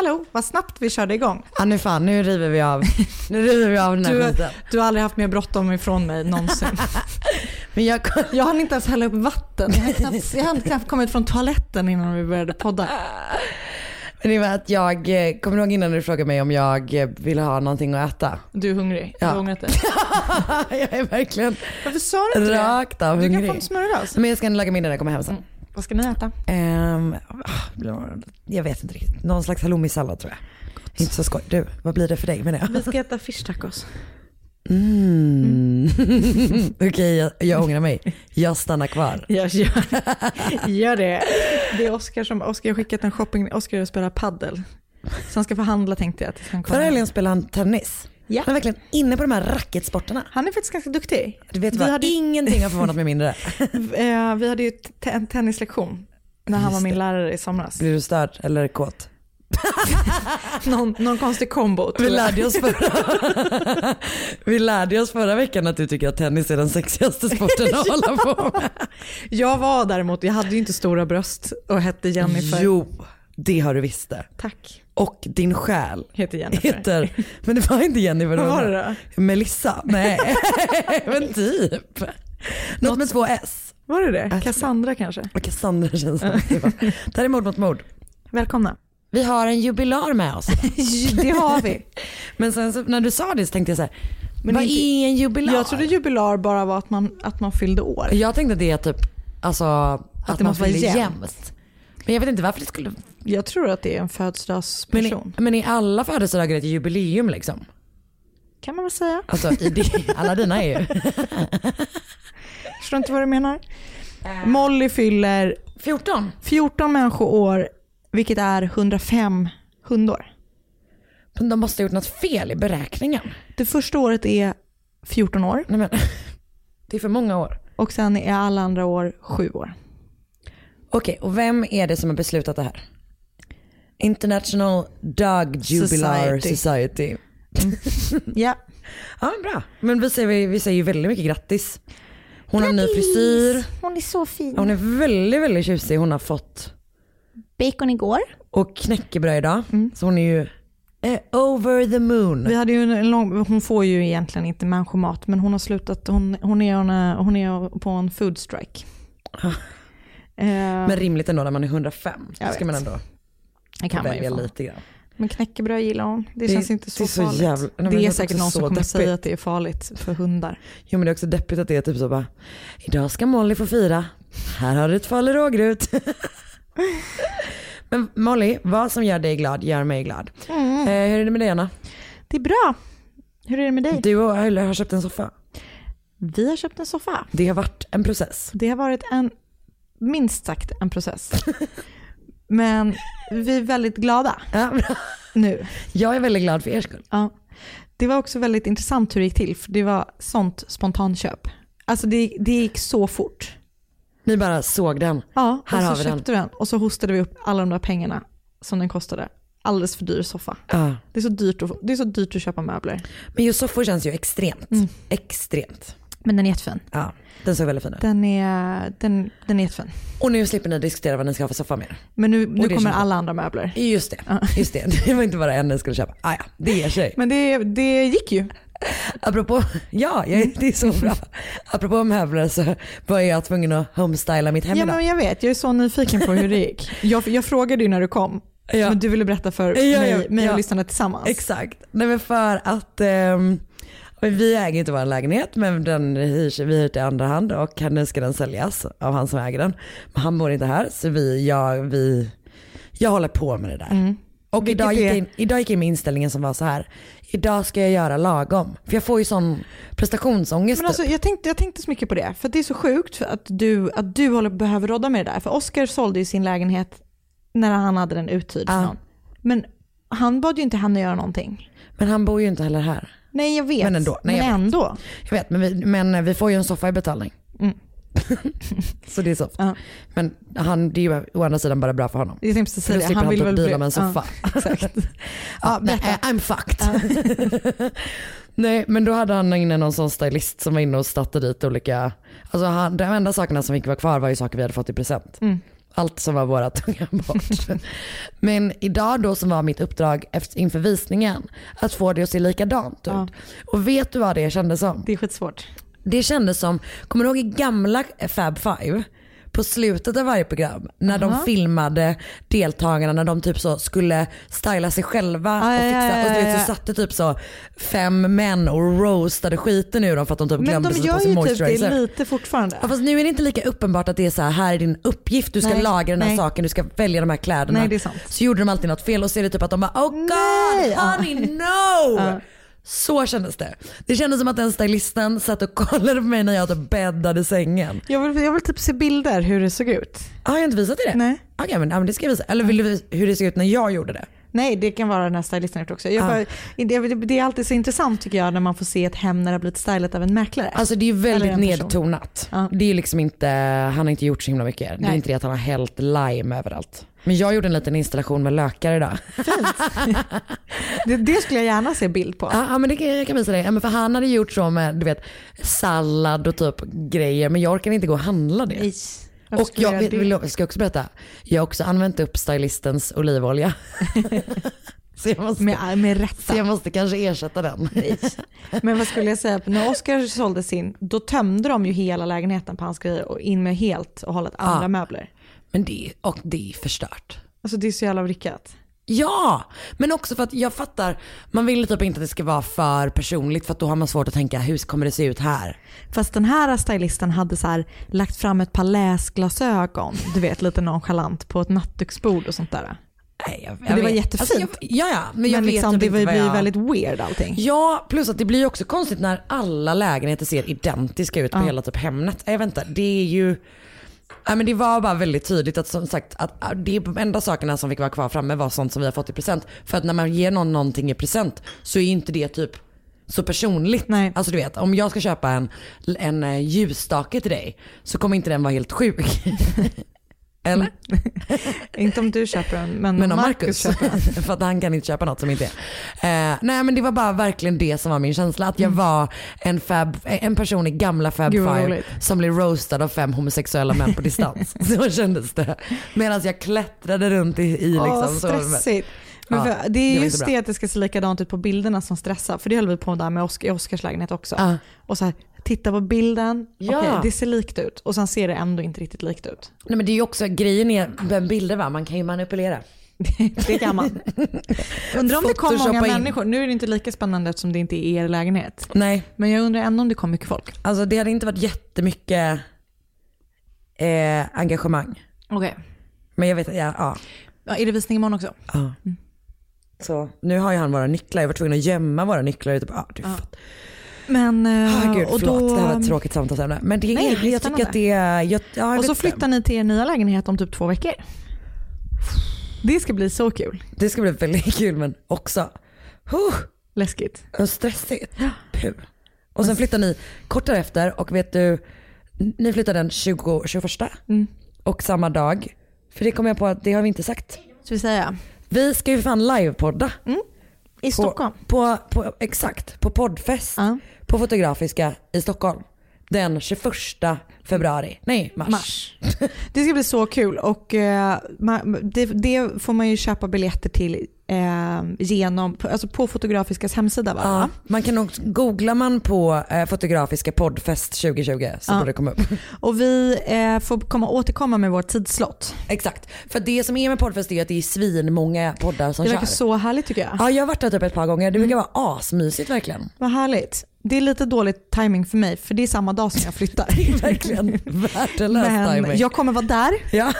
Hallå? Vad snabbt vi körde igång. Ja, nu fan, nu river vi av. Nu river vi av den här Du, skiten. du har aldrig haft mer bråttom ifrån mig någonsin. Men jag, Jag hann inte ens hälla upp vatten. Jag hann knappt, jag hann knappt kommit från toaletten innan vi började podda. Men det var att jag, eh, kommer du ihåg innan du frågade mig om jag eh, ville ha någonting att äta? Du är hungrig. Ja. Du har ångrat dig. jag är verkligen Varför sa du inte rakt av det? Du kan få hungrig. en smörgås. Men jag ska laga middag när jag kommer hem sen. Vad ska ni äta? Ah, jag vet inte riktigt. Någon slags halloumi-sallad tror jag. Inte så skoj. Du, vad blir det för dig med det? Vi ska äta fish tacos. Mm. Okej, jag, jag ångrar mig. Jag stannar kvar. Jag gör, gör det. Det är Oskar som, Oskar har skickat en shopping, Oskar spelar paddel. Så han ska förhandla tänkte jag. Förra helgen spelade han tennis. Ja. Han är verkligen inne på de här racketsporterna. Han är faktiskt ganska duktig. Du vet Vi vad, hade- ingenting har förvånat mig mindre. Eh, Vi hade ju en tennislektion när han var min lärare i somras. Blir du störd eller kåt? Någon, någon konstig kombo. Vi lärde, oss förra, vi lärde oss förra veckan att du tycker att tennis är den sexigaste sporten att hålla på med. Jag var däremot, jag hade ju inte stora bröst och hette Jennifer. Jo, det har du visst det. Tack, Och din själ heter Jennifer. heter, men det var inte Jennifer. Vad var det då? Melissa? Nej, men typ. Något med två S. Var det det? Alltså. Cassandra kanske? Cassandra känns det. Det här är mord mot mord. Välkomna. Vi har en jubilar med oss. det har vi. Men sen så, när du sa det så tänkte jag så här, Men vad är en jubilar? Jag trodde jubilar bara var att man, att man fyllde år. Jag tänkte att det är typ, alltså att, det man måste vara jämnt. jämnt. Men jag vet inte varför det skulle, Jag tror att det är en men födelsedagsperson. i, men i alla födelsedagar är ett jubileum liksom. Kan man väl säga. Alltså i det, alla dina är ju. Förstår inte vad du menar. Molly fyller 14. 14 människoår, vilket är 105 hundår. Men de måste ha gjort något fel i beräkningen. Det första året är 14 år Nej, men, det är för många år. och sen är alla andra år 7 år. Okej, och vem är det som har beslutat det här? International Dog Jubilar Society. Society. Ja, Ja, men bra. Men vi säger, vi säger ju väldigt mycket grattis. Hon har en ny frisyr. hon är så fin. Hon är väldigt, väldigt tjusig. Hon har fått Bacon igår. och knäckebröd idag. Så hon är ju eh, over the moon. Vi hade ju en, lång, hon får ju egentligen inte människomat men hon har slutat, hon, hon, är, hon, är, hon är på en food strike. Eh, Men rimligt ändå när man är 105. Jag ska vet. man ändå det kan man ju lite grann. Men knäckebröd gillar hon. Det, Det- känns inte så, det så farligt. jävla- nej, det är säkert någon som kommer deppigt. säga att det är farligt för hundar. Jo men det är också deppigt att det är typ så bara, idag ska Molly få fira. Här har du ett falu rågrut. men Molly, vad som gör dig glad gör mig glad. Mm. Eh, hur är det med dig Anna? Det är bra. Hur är det med dig? Du och Öyle har köpt en soffa. Vi har köpt en soffa. Det har varit en process. Det har varit en, minst sagt en process. Men vi är väldigt glada Ja, nu. jag är väldigt glad för er skull. Ja. Det var också väldigt intressant hur det gick till, för det var sånt spontanköp. Alltså det, det gick så fort. Ni bara såg den. Ja, Här och har så vi den. köpte vi den och så hostade vi upp alla de där pengarna som den kostade. Alldeles för dyr soffa. Ja. Det är så dyrt att, det är så dyrt att köpa möbler. Men just soffor känns ju extremt. Mm. Extremt. Men den är jättefin. Ja, den såg väldigt fin ut. Den är, den, den är jättefin. Och nu slipper ni diskutera vad ni ska ha för soffa mer. Men nu, nu kommer alla andra möbler. Just det, just det. Det var inte bara en ni skulle köpa. Ah, ja, det ger sig. Men det, det gick ju. Apropå, ja det är så bra. Apropå möbler så var jag tvungen att homestyla mitt hem Ja, idag. men jag vet, jag är så nyfiken på hur det gick. Jag, jag frågade ju när du kom, Ja. men du ville berätta för Ja, mig, ja, mig och ja. lyssnarna tillsammans. Exakt. Nej men för att men vi äger inte vår lägenhet men den hyrs, vi hyr till andra hand och nu ska den säljas av han som äger den. Men han bor inte här så vi, jag, vi, jag håller på med det där. Och Vilket idag gick, jag in, idag gick jag in med inställningen som var så här. idag ska jag göra lagom. För jag får ju sån prestationsångest. Men alltså, typ. jag, tänkte, jag tänkte så mycket på det, för det är så sjukt att du, att du håller, behöver rodda med det där. För Oscar sålde ju sin lägenhet när han hade den uthyrd Ja. någon. Men han bad ju inte henne göra någonting. Men han bor ju inte heller här. Nej jag vet, Men ändå, nej, men jag vet. ändå. Jag vet men vi, men vi får ju en soffa i betalning. Mm. så det är soft. Ja. Men han, det är ju å andra sidan bara bra för honom. Jag tänkte precis säga det, han vill väl bli- med en soffa. Ja, exakt. Ja, nej, I'm fucked. nej men då hade han inne någon sån stylist som var inne och satte dit olika, alltså han, de enda sakerna som fick vara kvar var ju saker vi hade fått i present. Mm. Allt som var våra tunga bort. men idag då som var mitt uppdrag efter, inför visningen, att få det att se likadant ut. Ja. Och vet du vad det kändes som? Det är skitsvårt. Det kändes som, kommer du ihåg i gamla Fab Five? På slutet av varje program när de Aha. filmade deltagarna när de typ så skulle styla sig själva Ja, och ja, fixa. ja, Och vet, ja, så ja. satte typ så fem män och roastade skiten ur dem för att de typ Men glömde de sätta på gör sig ju typ moisturizer. det lite fortfarande. Ja, fast nu är det inte lika uppenbart att det är så här, här är din uppgift, du ska Nej, laga den här nej. saken, du ska välja de här kläderna. Nej, det är sant. Så gjorde de alltid något fel och så är det typ att de bara oh god Nej, ja. honey no. Så kändes det. Det kändes som att den stylisten satt och kollade på mig när jag bäddade sängen. Jag vill, jag vill typ se bilder hur det såg ut. Har jag inte visat dig det? Nej. Okej men, ja, men det ska jag visa. Eller vill du visa hur det ser ut när jag gjorde det? Nej, det kan vara den här stylisten också. Jag bara, det, det är alltid så intressant tycker jag när man får se ett hem när det har blivit stylat av en mäklare. Alltså det är ju väldigt nedtonat. Ja. Det är liksom inte, han har inte gjort så himla mycket. Det är Nej. inte det att han har hällt lime överallt. Men jag gjorde en liten installation med lökar idag. det, det skulle jag gärna se bild på. Ja, ja men det kan, jag kan visa dig. Ja, för han hade gjort så med du vet, sallad och typ grejer men jag orkar inte gå och handla det. Nej. Varför Och jag vill, vill, jag ska också berätta, jag har också använt upp stylistens olivolja. så, jag måste, Med, med så rätta. jag måste kanske ersätta den. Men vad skulle jag säga, när Oscar sålde sin, då tömde de ju hela lägenheten på hans grejer och in med helt och hållet andra Ja. möbler. Men det, och det är förstört. Alltså det är så jävla vrickat. Ja, men också för att jag fattar, man vill typ inte att det ska vara för personligt för att då har man svårt att tänka hur kommer det se ut här? Fast den här stylisten hade så här, lagt fram ett par läsglasögon, du vet lite nonchalant på ett nattduksbord och sånt där. Nej, jag, det var vet. jättefint. Alltså, jag, ja, ja, men jag Men liksom, typ det blir jag... väldigt weird allting. Ja, plus att det blir också konstigt när alla lägenheter ser identiska ut på Ja. hela typ Hemnet. Jag vet inte, det är ju... Ja, men det var bara väldigt tydligt att som sagt att äh, de enda sakerna som fick vara kvar framme var sånt som vi har fått i present. För att när man ger någon någonting i present så är inte det typ så personligt. Nej. Alltså du vet, om jag ska köpa en, en eh, ljusstake till dig så kommer inte den vara helt sjuk. Eller? Inte om du köper den, men, Men om Marcus Marcus, köper den. för att han kan inte köpa något som inte är. Eh, nej men det var bara verkligen det som var min känsla. Att jag var en, fab, en person i gamla Fab vad Five roligt. som blev roastad av fem homosexuella män på distans. så kändes det. Medan jag klättrade runt i, i liksom, Åh, stressigt. Men för, det det är var just det att det ska se likadant ut på bilderna som stressar. För det höll vi på där med Oscar, i Oscars lägenhet också. Ja. Och så här, titta på bilden, Ja. okej det ser likt ut. Och sen ser det ändå inte riktigt likt ut. Nej men det är ju också, grejen är med bilder va, man kan ju manipulera. Det kan man. undrar om det kom många in. människor. Nu är det inte lika spännande eftersom det inte är er lägenhet. Nej, Men jag undrar ändå om det kom mycket folk. alltså det hade inte varit jättemycket eh, engagemang. Okej. Men jag vet, ja, ja. Ja, är det visning imorgon också? Ja. Så nu har ju han våra nycklar, jag var tvungen att gömma våra nycklar. Typ, ah, du Ja. Men, eh, Ah, gud, och förlåt, då, det här var ett tråkigt samtalsämne. Men det Nej, är jag tycker att det är, jag, ja, jag Och så flyttar ni till er nya lägenhet om typ två veckor. Det ska bli så kul. Det ska bli väldigt kul men också huh, Läskigt. och stressigt. Puh. Och sen flyttar ni kort därefter och vet du, ni flyttar den 20, 21 Mm. och samma dag. För det kommer jag på att det har vi inte sagt. Ska vi säga. Vi ska ju fan livepodda. I På, Stockholm. på, på, exakt, på poddfest. Ja. På Fotografiska i Stockholm. Den 21 februari. Nej, mars. Mars. Det ska bli så kul och eh, det, det får man ju köpa biljetter till eh, genom, alltså på Fotografiskas hemsida va? Ja, man kan också, googlar man på eh, Fotografiska poddfest 2020 så Ja. borde det komma upp. Och vi eh, får komma, återkomma med vår tidslott. Exakt. För det som är med poddfest är att det är svinmånga poddar som Det kör. verkar så härligt tycker jag. Ja, jag har varit där typ ett par gånger. Det brukar vara asmysigt verkligen. Vad härligt. Det är lite dåligt timing för mig för det är samma dag som jag flyttar. Verkligen värdelös Men timing. jag kommer vara där, Ja.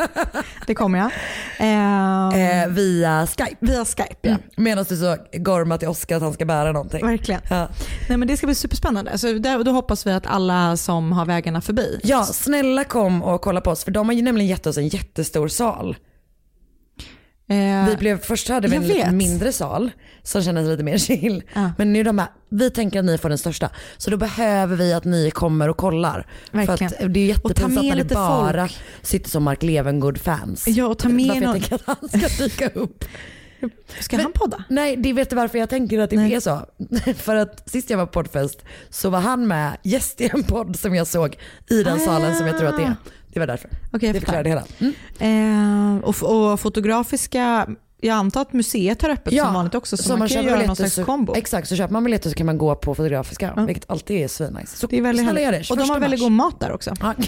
det kommer jag. Eh, Eh, via Skype. via Skype ja. Medan du så gormar till Oskar att han ska bära någonting. Verkligen. Ja. Nej, men det ska bli superspännande. Så där, då hoppas vi att alla som har vägarna förbi. ja, snälla kom och kolla på oss för de har ju nämligen gett oss en jättestor sal. Eh, Vi blev, först hade vi en lite mindre sal som kändes lite mer chill. Ja. Men nu de här, vi tänker att ni får den största. Så då behöver vi att ni kommer och kollar. Verkligen. För det är jättepinsamt när det bara folk. sitter som Mark Levengood-fans. Ja, och ta med Varför någon- jag tänker att han ska dyka upp. ska men- han podda? Nej, det vet du varför jag tänker att det Nej. är så. För att sist jag var på poddfest så var han med gäst i en podd som jag såg i den Ah. salen som jag tror att det är. Det var därför. Jag det förklarar det hela. Mm. Eh, och, och fotografiska, jag antar att museet har öppet som vanligt också så, man, kan ju göra någon slags så, kombo. Exakt, så köper man biljetter så kan man gå på Fotografiska, Ja. vilket alltid är svinnice. Så Det är väldigt snälla gör det. Och de 21 har väldigt god mat där också. Ja.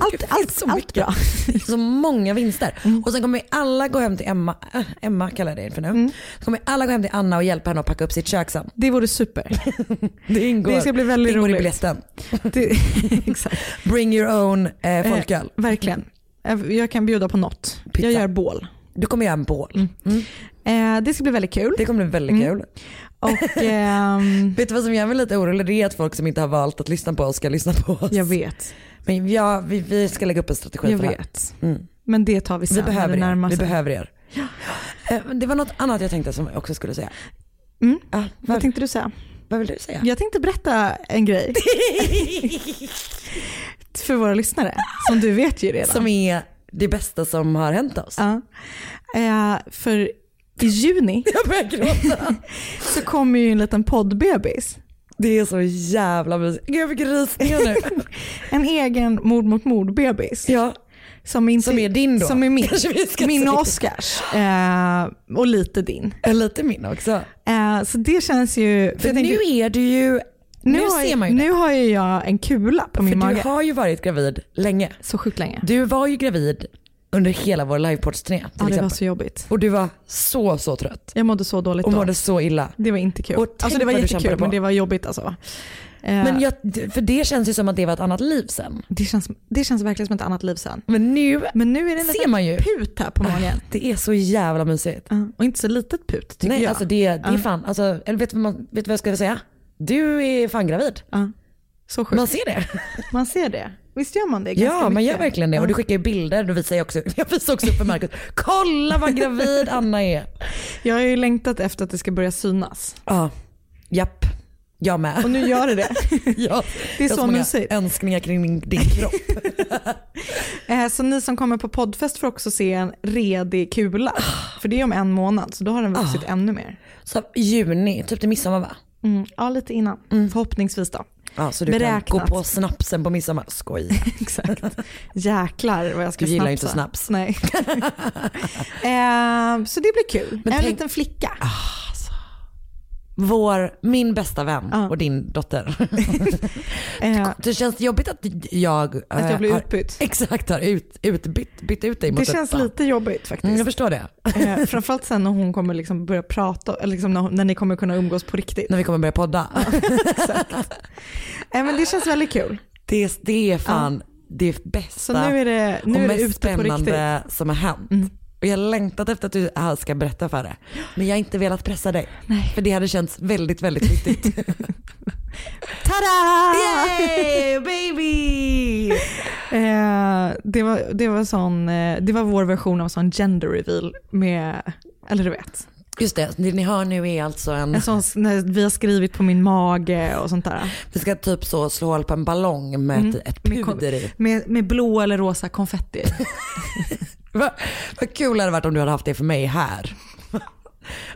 Allt, allt, så allt bra. Så många vinster. Mm. Och sen kommer alla gå hem till Emma, äh, Emma kallar jag det för nu. Mm. Så kommer alla gå hem till Anna och hjälpa henne att packa upp sitt kök sen. Det vore super. Det ingår, Det ska bli väldigt det ingår i roligt. biljetten. Det, exakt. Bring your own eh, folköl. Eh, verkligen. Eh, Jag kan bjuda på något. Pizza. Jag gör bål. Du kommer göra en bål. Mm. Eh, det ska bli väldigt kul. Det kommer bli väldigt Mm. kul. Och ehm, Vet du vad som gör mig lite orolig? Det är att folk som inte har valt att lyssna på oss ska lyssna på oss. jag vet. Men ja, vi, vi ska lägga upp en strategi Jag för det här. vet. Mm. Men det tar vi sen Vi behöver det er. Vi behöver er. Eh, men Det var något annat jag tänkte som jag också skulle säga. Mm. Ja, Vad vad, tänkte du säga? vad vill du säga? Jag tänkte berätta en grej för våra lyssnare, som du vet ju redan. Som är det bästa som har hänt oss. Ja. Eh, för i juni Jag börjar gråta. så kommer ju en liten poddbebis. Det är så jävla mysigt. Gud jag fick rysningar nu. En egen mord mot mord-bebis. ja, Som, inte, som är din då. Som är min. Min och Oscars. Eh, och lite din. Lite min också. Eh, så det känns ju... För nu tänker- är du ju, nu, har, ser man ju nu det. har ju jag en kula på För min du mage. har ju varit gravid länge. Så sjukt länge. Du var ju gravid under hela vår livepoddsturné till Ja, det var exempel. så jobbigt. Och du var så så trött. Jag mådde så dåligt Och då. mådde så illa. Det var inte kul. Och Alltså det var jättekul men det var jobbigt alltså. Eh, Men jag, för det känns ju som att det var ett annat liv sen. det, känns, det känns verkligen som ett annat liv sen. Men nu Men nu är det ser man ju. put här på magen. Det är så jävla mysigt. Ja, och inte så litet put tycker Nej jag. alltså det, det är fan, alltså, eller vet du vad, man, vet du vad jag skulle säga? Du är fan gravid. ja. Så sjukt. Man ser det. Man ser det. Visst gör man det ganska Ja man mycket? gör verkligen det. Och du skickar ju bilder, du visar jag också, jag visar också upp för Marcus. Kolla vad gravid Anna är. Jag har ju längtat efter att det ska börja synas. Ja, japp. Jag med. Och nu gör det det. Ja, Det är jag så mysigt. önskningar kring din, kropp. Eh, Så ni som kommer på poddfest får också se en redig kula. För det är om en månad så då har den vuxit Ah. ännu mer. Så juni, typ till midsommar va? Mm. Ja lite innan. Förhoppningsvis då. Ja, så du Beräknat. kan gå på snapsen på midsommar. Skoj. Exakt. Jäklar vad jag ska Du gillar snapsa. inte snaps. Nej. eh, så det blir kul. Men en tänk- liten flicka. Vår, min bästa vän Ja. och din dotter. Eh, Det känns jobbigt att jag, att eh, jag blir har- utbytt. Exakt, har ut, utbytt, bytt ut dig mot Det känns detta. lite jobbigt faktiskt. Mm, jag förstår det. Eh, framförallt sen när hon kommer liksom börja prata, eller liksom när, när ni kommer kunna umgås på riktigt. När vi kommer börja podda. Eh, men det känns väldigt kul. Det, det är fan det bästa Så nu är det, nu och är det mest ute på riktigt. Mm. spännande som har hänt. Och jag har längtat efter att du ska berätta för det. Men jag har inte velat pressa dig. Nej. För det hade känts väldigt, väldigt viktigt. Tada! Yay baby! Eh, det, var, det, var sån, eh, det var vår version av sån gender reveal med, eller du vet, Just det, det ni hör nu är alltså en, en sån när vi har skrivit på min mage och sånt där. vi ska typ så slå hål på en ballong med Mm. ett, ett puder i. Med, med blå eller rosa konfetti. Vad kul det hade varit om du hade haft det för mig här.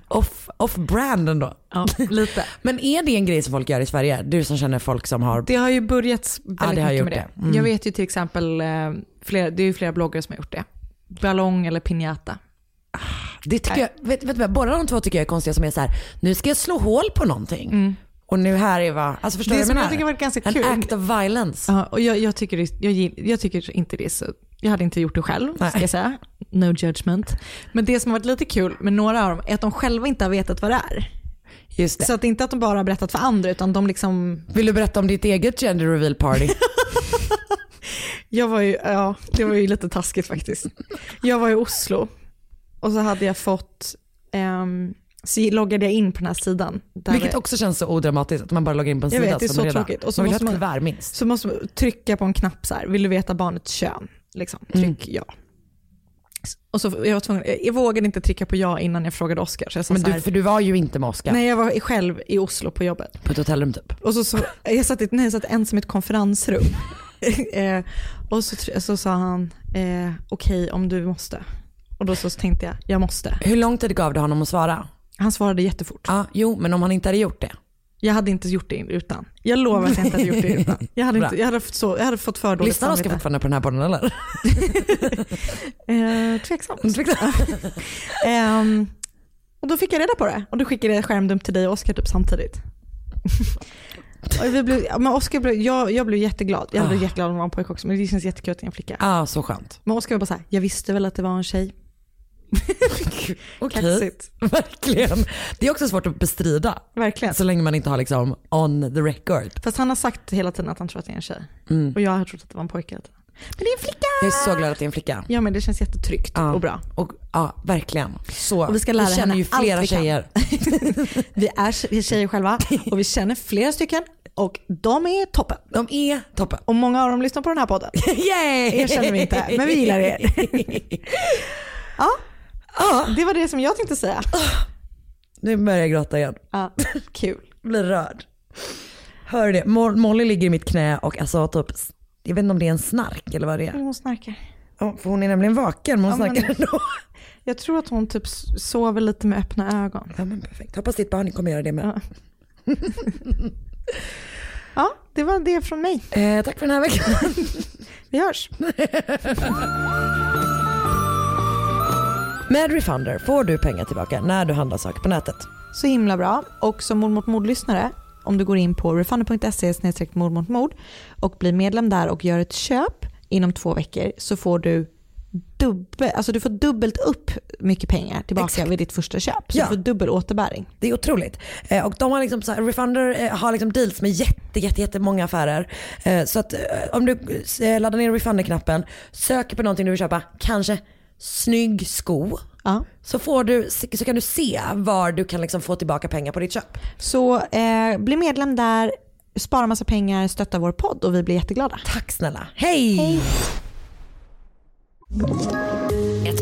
off, off brand ändå. Ja, lite. Men är det en grej som folk gör i Sverige? Du som känner folk som har... Det har ju börjat väldigt Ja, det har mycket med det. det. Mm. Jag vet ju till exempel, eh, flera, det är ju flera bloggare som har gjort det. Ballong eller piñata. Det tycker jag, vet, vet båda de två tycker jag är konstiga som är så här, nu ska jag slå hål på någonting. Och nu här är vad, alltså förstår Det du som vad jag tycker menar? varit ganska En kul. act of violence. Ja, och jag, jag, tycker det, jag, jag tycker inte det är så, jag hade inte gjort det själv, Nej. ska jag säga. No judgment. Men det som har varit lite kul med några av dem är att de själva inte har vetat vad det är. Just det. Så att det är inte att de bara har berättat för andra, utan de liksom, Vill du berätta om ditt eget gender reveal party? jag var ju, ja, det var ju lite taskigt faktiskt. Jag var i Oslo och så hade jag fått, ehm, så loggade jag in på den här sidan. Vilket också känns så odramatiskt att man bara loggar in på en Jag sida vet, det är så redan- tråkigt. Och så man vill ha ett kuvert minst. Så måste man trycka på en knapp så här, vill du veta barnets kön? Liksom, tryck ja. Och så jag var tvungen, jag vågade inte trycka på ja innan jag frågade Oskar. Så jag sa Men du, här, för du var ju inte med Oskar Nej jag var själv i Oslo på jobbet. på ett hotellrum typ. Och så, så, jag, satt i, nej, jag satt ensam i ett konferensrum. eh, och så, så sa han, eh, okej om du måste. Och då så tänkte jag, jag måste. Hur lång tid gav det honom att svara? Han svarade jättefort. Ja, jo, men om han inte hade gjort det. Jag hade inte gjort det utan. Jag lovar att jag inte hade gjort det utan. Jag hade, inte, jag hade, fått, så, jag hade fått för dåligt Lyssnar Oskar fortfarande på den här podden eller? Eh, tveksamt. Ehm, och då fick jag reda på det och då skickade jag skärmdump till dig och Oskar typ samtidigt. och vi blev, men Oscar blev, jag, jag blev jätteglad. Jag blev Ah. jätteglad om det var en pojke också men det känns jättekul att det är en flicka. Ja, så skönt. Men Oskar var bara såhär, jag visste väl att det var en tjej. Okej, Kaxigt. verkligen. Det är också svårt att bestrida. Verkligen. Så länge man inte har liksom on the record. Fast han har sagt hela tiden att han tror att det är en tjej. Mm. Och jag har trott att det var en pojke hela tiden. Men det är en flicka! Jag är så glad att det är en flicka. Ja men det känns jättetryggt Ja. och bra. Och, ja, verkligen. Så. Och vi ska lära jag känner ju allt flera vi tjejer. Vi är vi är tjejer själva och vi känner flera stycken och de är toppen. De är toppen. Och många av dem lyssnar på den här podden. Yay! Er känner vi inte, men vi gillar er. Ja, Ja, det var det som jag tänkte säga. nu börjar jag gråta igen. Ja, kul. Blir rörd. Hör det, Mo- Molly ligger i mitt knä och alltså typ, jag vet inte om det är en snark eller vad det är. Hon snarkar. Ja, för hon är nämligen vaken men hon Ja, men- snarkar ändå. Jag tror att hon typ sover lite med öppna ögon. Ja men perfekt, hoppas ditt barn kommer göra det med. Ja. Ja, det var det från mig. Eh, tack för den här veckan. Vi hörs. Med Refunder får du pengar tillbaka när du handlar saker på nätet. Så himla bra. Och som mord mot mord-lyssnare, om du går in på refunder.se mord mot mord och blir medlem där och gör ett köp inom två veckor så får du dubbel, alltså du får dubbelt upp mycket pengar tillbaka Exakt. vid ditt första köp. Så Ja. du får dubbel återbäring. Det är otroligt. Eh, och de har liksom så här, Refunder eh, har liksom deals med jätte, jätte, jättemånga affärer. Eh, så att eh, om du eh, laddar ner Refunder-knappen, söker på någonting du vill köpa, kanske snygg sko, Ja. så, får du, så kan du se var du kan liksom få tillbaka pengar på ditt köp. Så eh, bli medlem där, spara massa pengar, stötta vår podd och vi blir jätteglada. Tack snälla. Hej!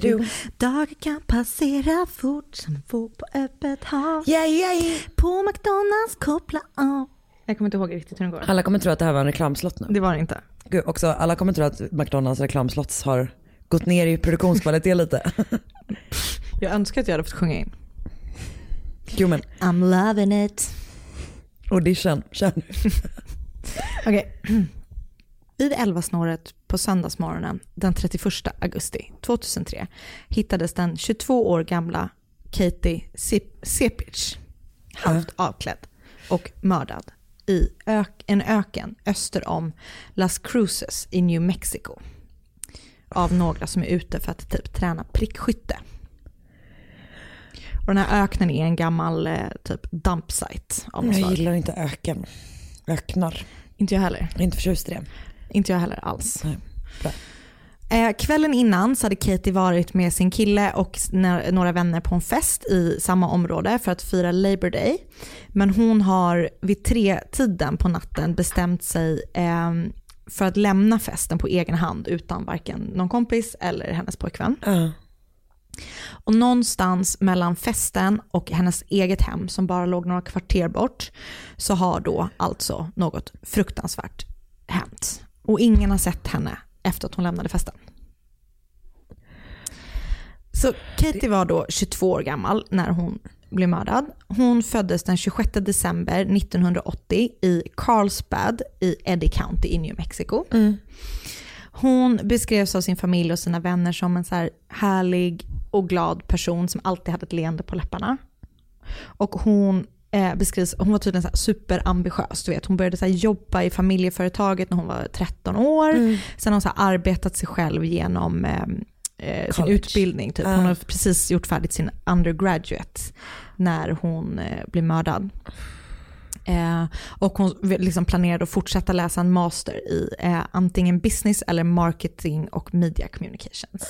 Du. Dagar kan passera fort som en våg på öppet hav. Yeah, yeah. På McDonalds koppla av. Jag kommer inte ihåg riktigt hur den går. Alla kommer tro att det här var en reklamslott nu. Det var det inte. Gud, också, alla kommer tro att McDonalds reklamslotts har gått ner i produktionskvalitet lite. Jag önskar att jag hade fått sjunga in. Jo men, I'm loving it. audition, kör nu. Okej. Vid elvasnåret på söndagsmorgonen den 31 augusti 2003 hittades den 22 år gamla Katie Sepic halvt avklädd och mördad i ök- en öken öster om Las Cruces i New Mexico av några som är ute för att typ träna prickskytte. Och den här öknen är en gammal eh, typ dumpsite av Jag slag. gillar inte öken. Öknar. Inte jag heller. Inte förtjust i det. Inte jag heller alls. Eh, kvällen innan så hade Katie varit med sin kille och några vänner på en fest i samma område för att fira Labor Day. Men hon har vid tre tiden på natten bestämt sig ehm, för att lämna festen på egen hand utan varken någon kompis eller hennes pojkvän. Ja. Och någonstans mellan festen och hennes eget hem som bara låg några kvarter bort så har då alltså något fruktansvärt hänt. Och ingen har sett henne efter att hon lämnade festen. Så Katie var då 22 år gammal när hon blev mördad. Hon föddes den 26 december 1980 i Carlsbad i Eddy County i New Mexico. Hon beskrevs av sin familj och sina vänner som en så här härlig och glad person som alltid hade ett leende på läpparna. Och hon eh, beskrivs, hon var tydligen så här superambitiös. Du vet. Hon började så jobba i familjeföretaget när hon var 13 år. Sen har hon så arbetat sig själv genom eh, eh, sin utbildning. Typ. Ah. Hon har precis gjort färdigt sin undergraduate när hon eh, blev mördad. Eh, och hon liksom planerade att fortsätta läsa en master i eh, antingen business eller marketing och media communications.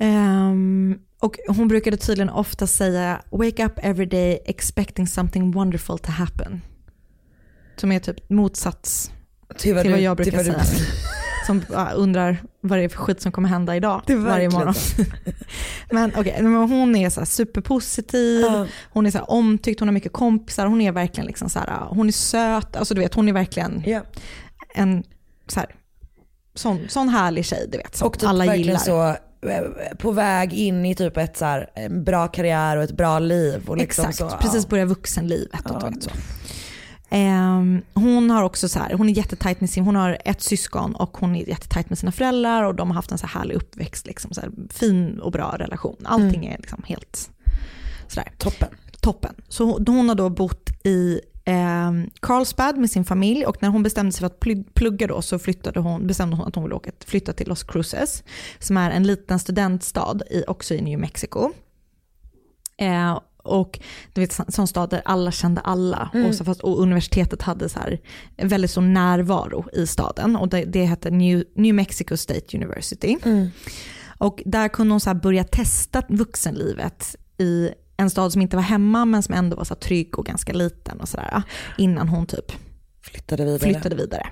Ehm, och hon brukade tydligen ofta säga wake up every day expecting something wonderful to happen. Som är typ motsats Till vad, till du, vad jag brukar till vad säga. Som bara undrar vad det är för skit som kommer hända idag varje morgon. men okej, men hon är så superpositiv, Ja. hon är så omtyckt, hon har mycket kompisar, hon är verkligen liksom så här, hon är söt, alltså du vet hon är verkligen Ja. en så här, sån, sån härlig tjej du vet som Och typ alla verkligen gillar. så på väg in i typ ett så här, en bra karriär och ett bra liv. Och liksom Exakt, så, precis ja. börja vuxenlivet. Och Ja. vet så. Ehm, hon har också så här, hon är jättetajt med sin, hon har ett syskon och hon är jättetajt med sina föräldrar och de har haft en så här härlig uppväxt, liksom, så här, fin och bra relation. Allting är liksom helt sådär, Toppen. toppen. Så hon, hon har då bott i eh, Carlsbad med sin familj och när hon bestämde sig för att pl- plugga då så flyttade hon, bestämde hon att hon ville åka, flytta till Los Cruces som är en liten studentstad i, också i New Mexico. Eh, och du vet, sån stad där alla kände alla. Och, så fast, och universitetet hade så här, väldigt stor närvaro i staden. Och det, det hette New, New Mexico State University. Och där kunde hon så börja testa vuxenlivet i en stad som inte var hemma men som ändå var så trygg och ganska liten och sådär. Innan hon typ Flyttade vidare. flyttade vidare.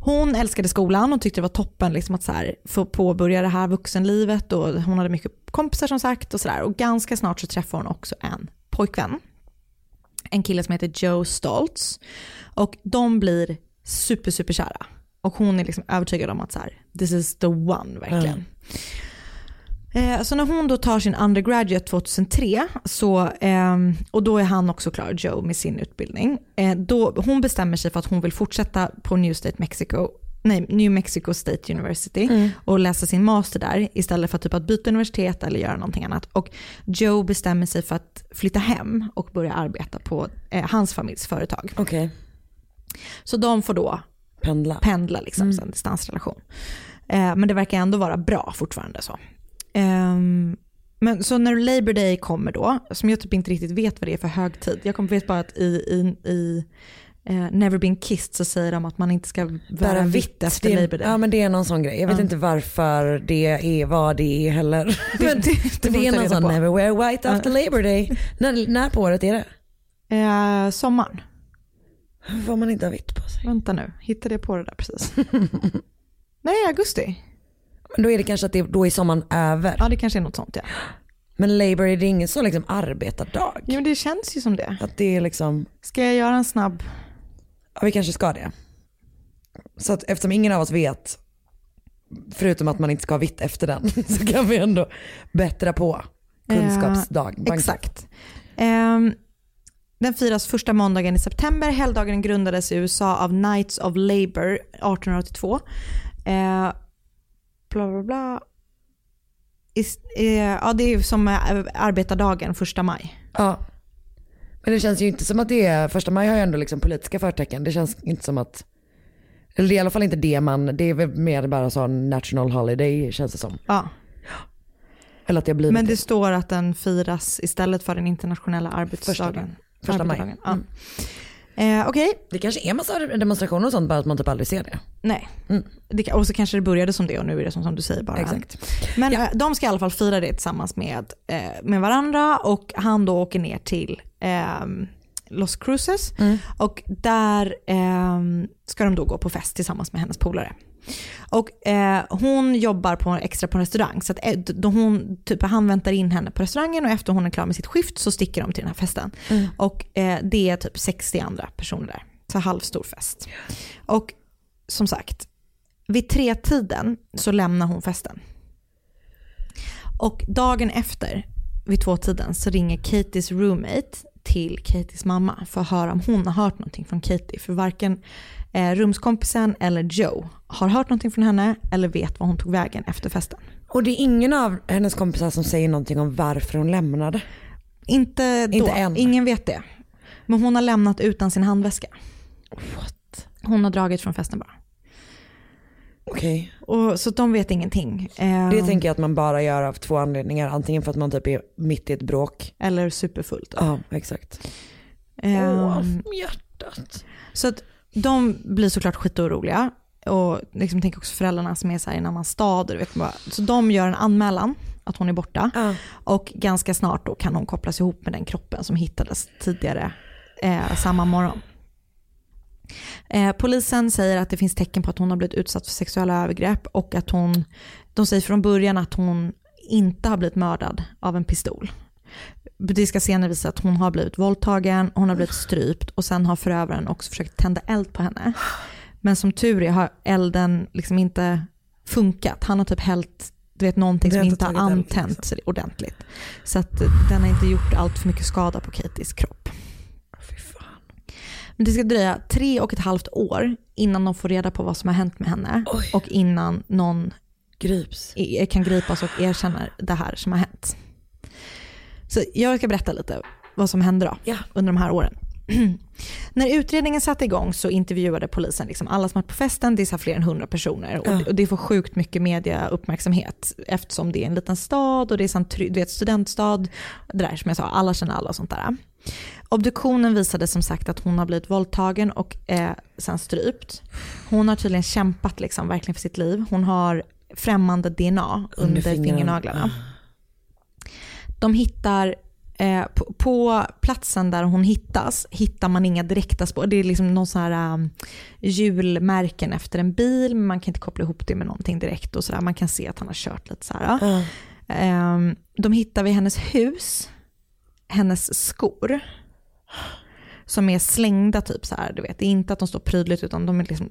Hon älskade skolan och tyckte det var toppen liksom att så här, få påbörja det här vuxenlivet och hon hade mycket kompisar som sagt och sådär. Och ganska snart så träffade hon också en pojkvän. En kille som heter Joe Stoltz. Och de blir super, super kära. Och hon är liksom övertygad om att så här, this is the one verkligen. Eh, Så när hon då tar sin undergraduate 2003, så, ehm, och då är han också klar, Joe, med sin utbildning. Eh, Då, hon bestämmer sig för att hon vill fortsätta på New, State Mexico, nej, New Mexico State University och läsa sin master där istället för typ att byta universitet eller göra någonting annat. Och Joe bestämmer sig för att flytta hem och börja arbeta på eh, hans familjs företag. Okej, Så de får då pendla. pendla liksom, så en distansrelation. Eh, men det verkar ändå vara bra fortfarande så. Ehm, men så när Labor Day kommer då, som jag typ inte riktigt vet vad det är för högtid. Jag kommer vet bara att i, i, i eh, Never Been Kissed så säger de att man inte ska bära vitt efter det, Labor Day. Ja men det är någon sån grej. Jag vet Ja. inte varför det är vad det är heller. Men det, det får är någon sån på. never wear white after Labor Day. när, när på året är det? Eh, sommaren. Får man inte ha vitt på sig? Vänta nu, hittade jag på det där precis? Nej, augusti. Men då är det kanske att det, då är sommaren över. Ja, det kanske är något sånt ja. Men Labor är det ingen så liksom arbetardag? Jo, men det känns ju som det. Att det är liksom, Ska jag göra en snabb? ja vi kanske ska det. Så att eftersom ingen av oss vet, förutom att man inte ska ha vitt efter den, så kan vi ändå bättra på kunskapsdag. Eh, exakt. Ehm, den firas första måndagen i september. Helgdagen grundades i USA av Knights of Labour 1882. Eh, bla bla bla. Ja, det är som eh, arbetardagen första maj. Ja. Men det känns ju inte som att det är, första maj har ju ändå liksom politiska förtecken. Det känns inte som att, eller det är i alla fall inte det man, det är väl mer bara sån national holiday känns det som. Ja. Eller att det har blivit Men det det. står att den firas istället för den internationella arbetsdagen. Första- första maj. Ja. Eh, Okej, Det kanske är massa demonstrationer och sånt bara att man typ aldrig ser det. nej. Det, och så kanske det började som det och nu är det som, som du säger bara. Exakt. Men eh, de ska i alla fall fira det tillsammans med, eh, med varandra och han då åker ner till ehm, Los Cruces och där ehm, ska de då gå på fest tillsammans med hennes polare. Och eh, hon jobbar på, extra på en restaurang så att eh, då hon, typ, han väntar in henne på restaurangen och efter hon är klar med sitt skift så sticker de till den här festen. Och eh, det är typ 60 andra personer där. Så halvstor fest. Och som sagt, vid tre-tiden så lämnar hon festen. Och dagen efter, vid tvåtiden, så ringer Katies roommate till Katies mamma för att höra om hon har hört någonting från Katie. För varken eh, rumskompisen eller Joe har hört någonting från henne eller vet var hon tog vägen efter festen. Och det är ingen av hennes kompisar som säger någonting om varför hon lämnade. Inte då, Inte än. ingen vet det. Men hon har lämnat utan sin handväska. What? Hon har dragit från festen bara. Okej. Och, så de vet ingenting. Eh, Det tänker jag att man bara gör av två anledningar. Antingen för att man typ är mitt i ett bråk. Eller superfullt. Ja, exakt. Eh, hjärtat. Så att de blir såklart skitoroliga. Och liksom tänker också föräldrarna som är så här i en annan stad. Du vet. Så de gör en anmälan att hon är borta. Ja. Och ganska snart då kan hon kopplas ihop med den kroppen som hittades tidigare eh, samma morgon. Eh, polisen säger att det finns tecken på att hon har blivit utsatt för sexuella övergrepp och att hon, de säger från början att hon inte har blivit mördad av en pistol. Buddhistiska scener visar att hon har blivit våldtagen, hon har blivit strypt och sen har förövaren också försökt tända eld på henne. Men som tur är har elden liksom inte funkat. Han har typ hällt du vet, någonting som inte har antänt sig ordentligt. Så att den har inte gjort allt för mycket skada på Katies kropp. Men det ska dröja tre och ett halvt år innan de får reda på vad som har hänt med henne Oj. och innan någon Grips. kan gripas och erkänner det här som har hänt. Så jag ska berätta lite vad som hände då Ja. under de här åren. När utredningen satte igång så intervjuade polisen liksom alla som varit på festen, det är så fler än 100 personer. Och, Ja. det, och det får sjukt mycket mediauppmärksamhet eftersom det är en liten stad och det är du vet, studentstad. Det där som jag sa, alla känner alla och sånt där. Obduktionen visade som sagt att hon har blivit våldtagen och eh, sen strypt. Hon har tydligen kämpat liksom, verkligen för sitt liv. Hon har främmande DNA under, Under fingrarna. fingernaglarna. De hittar Eh, på, på platsen där hon hittas hittar man inga direkta spår. Det är liksom någon sån här um, hjulmärken efter en bil men man kan inte koppla ihop det med någonting direkt och sådär. Man kan se att han har kört lite så här. Ja. Ehm, de hittar vid hennes hus hennes skor som är slängda typ så här. Du vet. Det är inte att de står prydligt utan de är liksom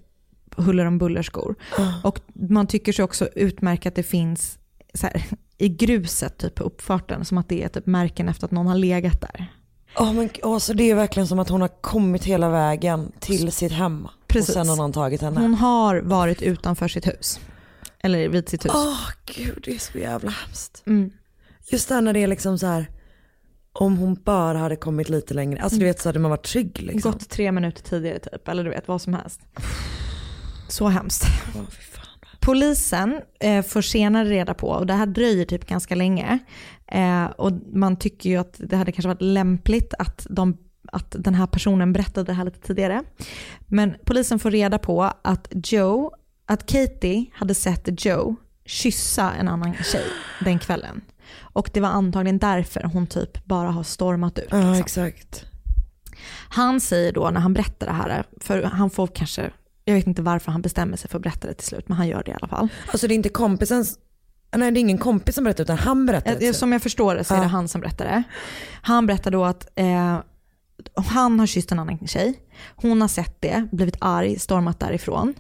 huller om buller skor. Och man tycker sig också utmärka att det finns så här, i gruset typ på uppfarten som att det är typ märken efter att någon har legat där. Oh, men, oh, så det är verkligen som att hon har kommit hela vägen till sitt hem. Precis. Och sen har någon tagit henne. Hon har varit utanför sitt hus. Eller vid sitt hus. Åh gud det är så jävla hemskt. Mm. Just här när det är liksom så här. Om hon bara hade kommit lite längre. Alltså du vet så hade man varit trygg liksom. Gått tre minuter tidigare typ. Eller du vet vad som helst. Så hemskt. Fan. Polisen eh, får senare reda på, och det här dröjer typ ganska länge, eh, och man tycker ju att det hade kanske varit lämpligt att, de, att den här personen berättade det här lite tidigare. Men polisen får reda på att Joe, att Katie hade sett Joe kyssa en annan tjej den kvällen. Och det var antagligen därför hon typ bara har stormat ut. Ja liksom. exakt. Han säger då när han berättar det här, för han får kanske, jag vet inte varför han bestämmer sig för att berätta det till slut, men han gör det i alla fall. Alltså det är inte kompisens, nej det är ingen kompis som berättar utan han berättar. Eh, Som jag förstår det så är det Ja. han som berättar det. Han berättar då att eh, han har kysst en annan tjej. Hon har sett det, blivit arg, stormat därifrån.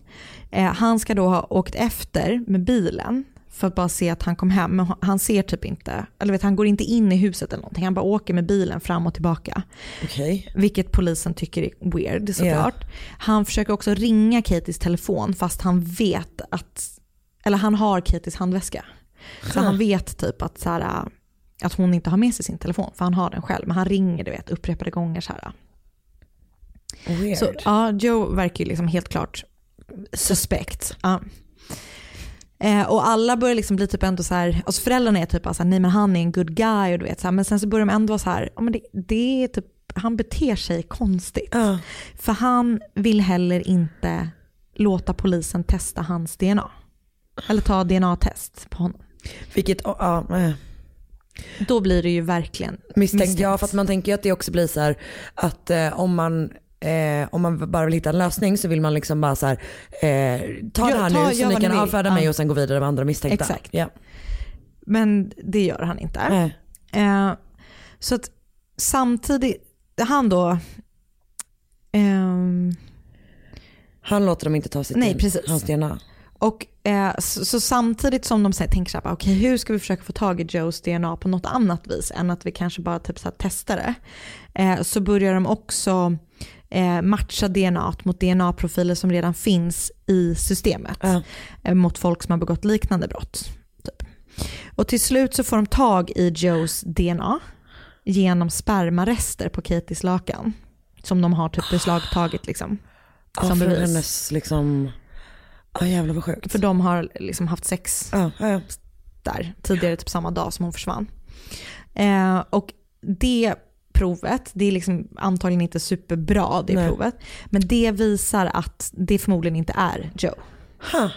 Eh, han ska då ha åkt efter med bilen för att bara se att han kom hem. Men han ser typ inte, eller vet, han går inte in i huset eller någonting. Han bara åker med bilen fram och tillbaka. Okej. Vilket polisen tycker är weird såklart. Han försöker också ringa Katies telefon fast han vet att, eller han har Katies handväska. Så han vet typ att, så här, att hon inte har med sig sin telefon för han har den själv. Men han ringer du vet upprepade gånger så här. Weird. Så ja, Joe verkar ju liksom helt klart suspekt. Ja. Eh, och alla börjar liksom bli typ ändå så här, alltså föräldrarna är typ så här, nej men han är en good guy och du vet så här, men sen så börjar de ändå vara så här, ja men det, det är typ han beter sig konstigt. För han vill heller inte låta polisen testa hans DNA. Eller ta DNA-test på honom. Vilket, ja, eh. Då blir det ju verkligen misstänkt. Ja, för att man tänker ju att det också blir så här att eh, om man Eh, om man bara vill hitta en lösning så vill man liksom bara så här, eh, ta Ja, det här ta- nu så gör ni kan ni avfärda mig och sen gå vidare med andra misstänkta. Exakt. Ja. Men det gör han inte. Eh, så att samtidigt, han då, ehm, Han låter dem inte ta sitt Nej, precis. hans DNA. och eh, så, så samtidigt som de så här, tänker så här, okej hur ska vi försöka få tag i Joes DNA på något annat vis än att vi kanske bara typ så här, testar det. Eh, så börjar de också eh, matcha DNA mot DNA-profiler som redan finns i systemet. Eh, mot folk som har begått liknande brott. Typ. Och till slut så får de tag i Joes DNA genom spermarester på Katies lakan. Som de har typ beslagtagit liksom. Ja, Som för bevis. hennes liksom, ja jävlar vad sjukt. För de har liksom haft sex ja, ja. där tidigare, typ samma dag som hon försvann. Eh, och det provet, det är liksom antagligen inte superbra det Nej. provet, men det visar att det förmodligen inte är Joe. Huh.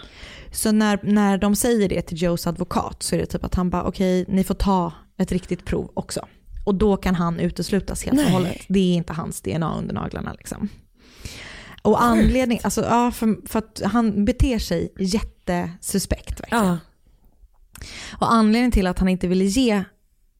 Så när, när de säger det till Joes advokat så är det typ att han bara okej, ni får ta ett riktigt prov också. Och då kan han uteslutas helt och hållet. Det är inte hans DNA under naglarna liksom. Och anledning, alltså ja, för, för att han beter sig jättesuspekt verkligen. Ja. Och anledningen till att han inte ville ge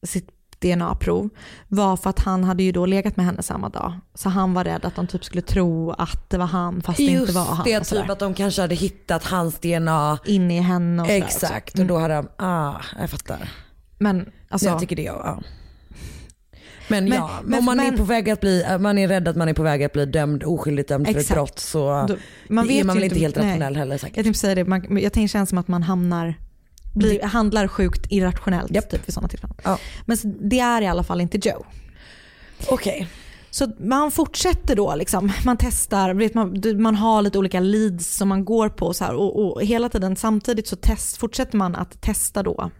sitt DNA-prov var för att han hade ju då legat med henne samma dag. Så han var rädd att de typ skulle tro att det var han fast det Just inte var han. det, och sådär. typ att de kanske hade hittat hans DNA. In i henne och Exakt, också. och då hade de, ah, jag fattar. Men alltså, jag tycker det, ja. Men, Men- ja, men- om man är men- på väg att bli, man är rädd att man är på väg att bli dömd, oskyldigt dömd för ett Exakt. brott så Då- man är vet man ju väl inte helt nej. rationell heller säkert. jag tänkte säga det, man, jag tänker känns som att man hamnar, blir, handlar sjukt irrationellt typ vid sådana tillfällen. Ja. Men det är i alla fall inte Joe. Okej. Så man fortsätter då, liksom. man testar, vet man, man har lite olika leads som man går på så här, och, och hela tiden samtidigt så test, fortsätter man att testa då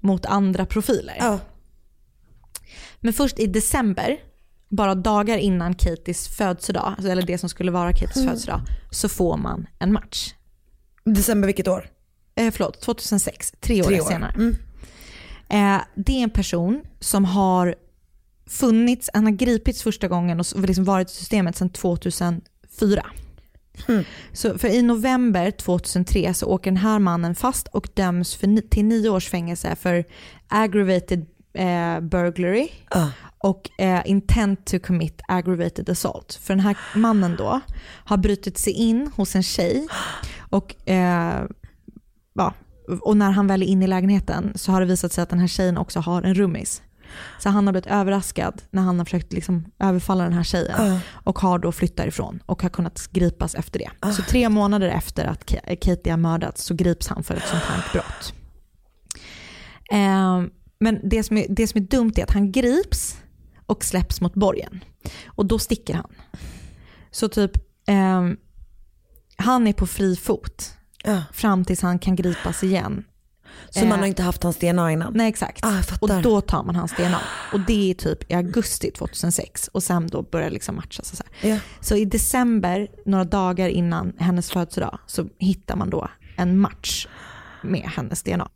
mot andra profiler. Ja. Men först i december, bara dagar innan Katies födelsedag, alltså, eller det som skulle vara Katies Mm. födelsedag, så får man en match. December vilket år? Eh, förlåt, 2006, tre år, Tre år. senare. Mm. Eh, det är en person som har funnits, han har gripits första gången och liksom varit i systemet sedan 2004. Mm. Så för i november 2003 så åker den här mannen fast och döms för, till nio års fängelse för aggravated eh, burglary Ja. och eh, intent to commit aggravated assault. För den här mannen då har brutit sig in hos en tjej och, eh, ja, och när han väl är inne i lägenheten så har det visat sig att den här tjejen också har en rummis. Så han har blivit överraskad när han har försökt liksom överfalla den här tjejen Ja. och har då flyttat ifrån och har kunnat gripas efter det. Så tre månader efter att Ka- Katie har mördats så grips han för ett sånt här brott. Eh, men det som, är, det som är dumt är att han grips och släpps mot borgen. Och då sticker han. Så typ, eh, han är på fri fot Ja. fram tills han kan gripas igen. Så man Eh, har inte haft hans DNA innan? Nej exakt. Ah, och då tar man hans DNA. Och det är typ i augusti 2006 och sen då börjar det liksom matchas. Och så, här. Ja. så i december, några dagar innan hennes födelsedag, så hittar man då en match med hennes DNA.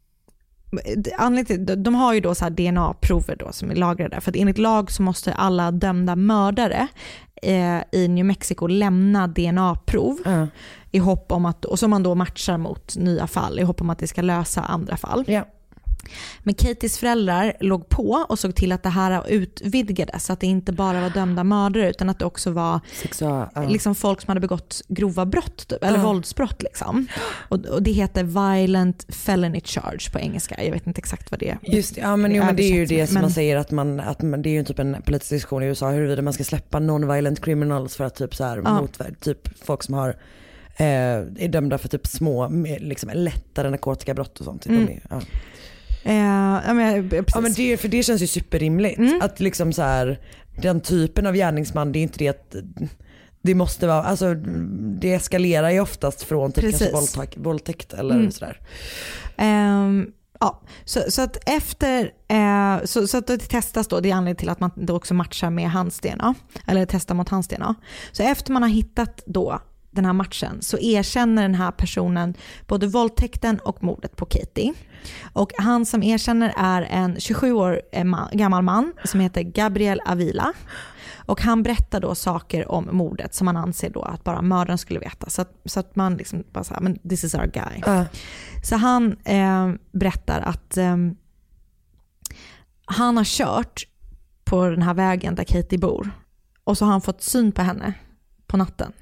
Anledningen till, de- har ju då så DNA-prover då som är lagrade. För att enligt lag så måste alla dömda mördare eh, i New Mexico lämna DNA-prov Ja. i hopp om att, och som man då matchar mot nya fall i hopp om att det ska lösa andra fall. Ja. Men Katies föräldrar låg på och såg till att det här utvidgades, så att det inte bara var dömda mördare utan att det också var Sexual, ja. liksom folk som hade begått grova brott, typ, eller Ja. våldsbrott. Liksom. Och, och det heter violent felony charge på engelska. Jag vet inte exakt vad det är. Just det, ja men, jo, men det är ju det som men- man säger att man, att man, det är ju typ en politisk diskussion i USA huruvida man ska släppa non-violent criminals för att typ så här Ja. motverka, typ folk som har eh, är dömda för typ små, liksom lättare narkotikabrott och sånt. Mm. De är, ja. Eh, ja, men, ja, precis. ja men det, för det känns ju superrimligt. Mm. Att liksom så här, den typen av gärningsman, det är inte det att det måste vara, alltså det eskalerar ju oftast från typ kanske våldtäkt, våldtäkt eller Mm. sådär. Ehm, Ja, så, så att efter, eh, så, så att det testas då, det är anledningen till att man då också matchar med hans DNA, eller testar mot hans DNA. Så efter man har hittat då den här matchen så erkänner den här personen både våldtäkten och mordet på Katie. Och han som erkänner är en 27 år eh, ma- gammal man som heter Gabriel Avila. Och han berättar då saker om mordet som man anser då att bara mördaren skulle veta. Så att, så att man liksom bara så här, men this is our guy. Ja. Så han eh, berättar att eh, han har kört på den här vägen där Katie bor och så har han fått syn på henne på natten.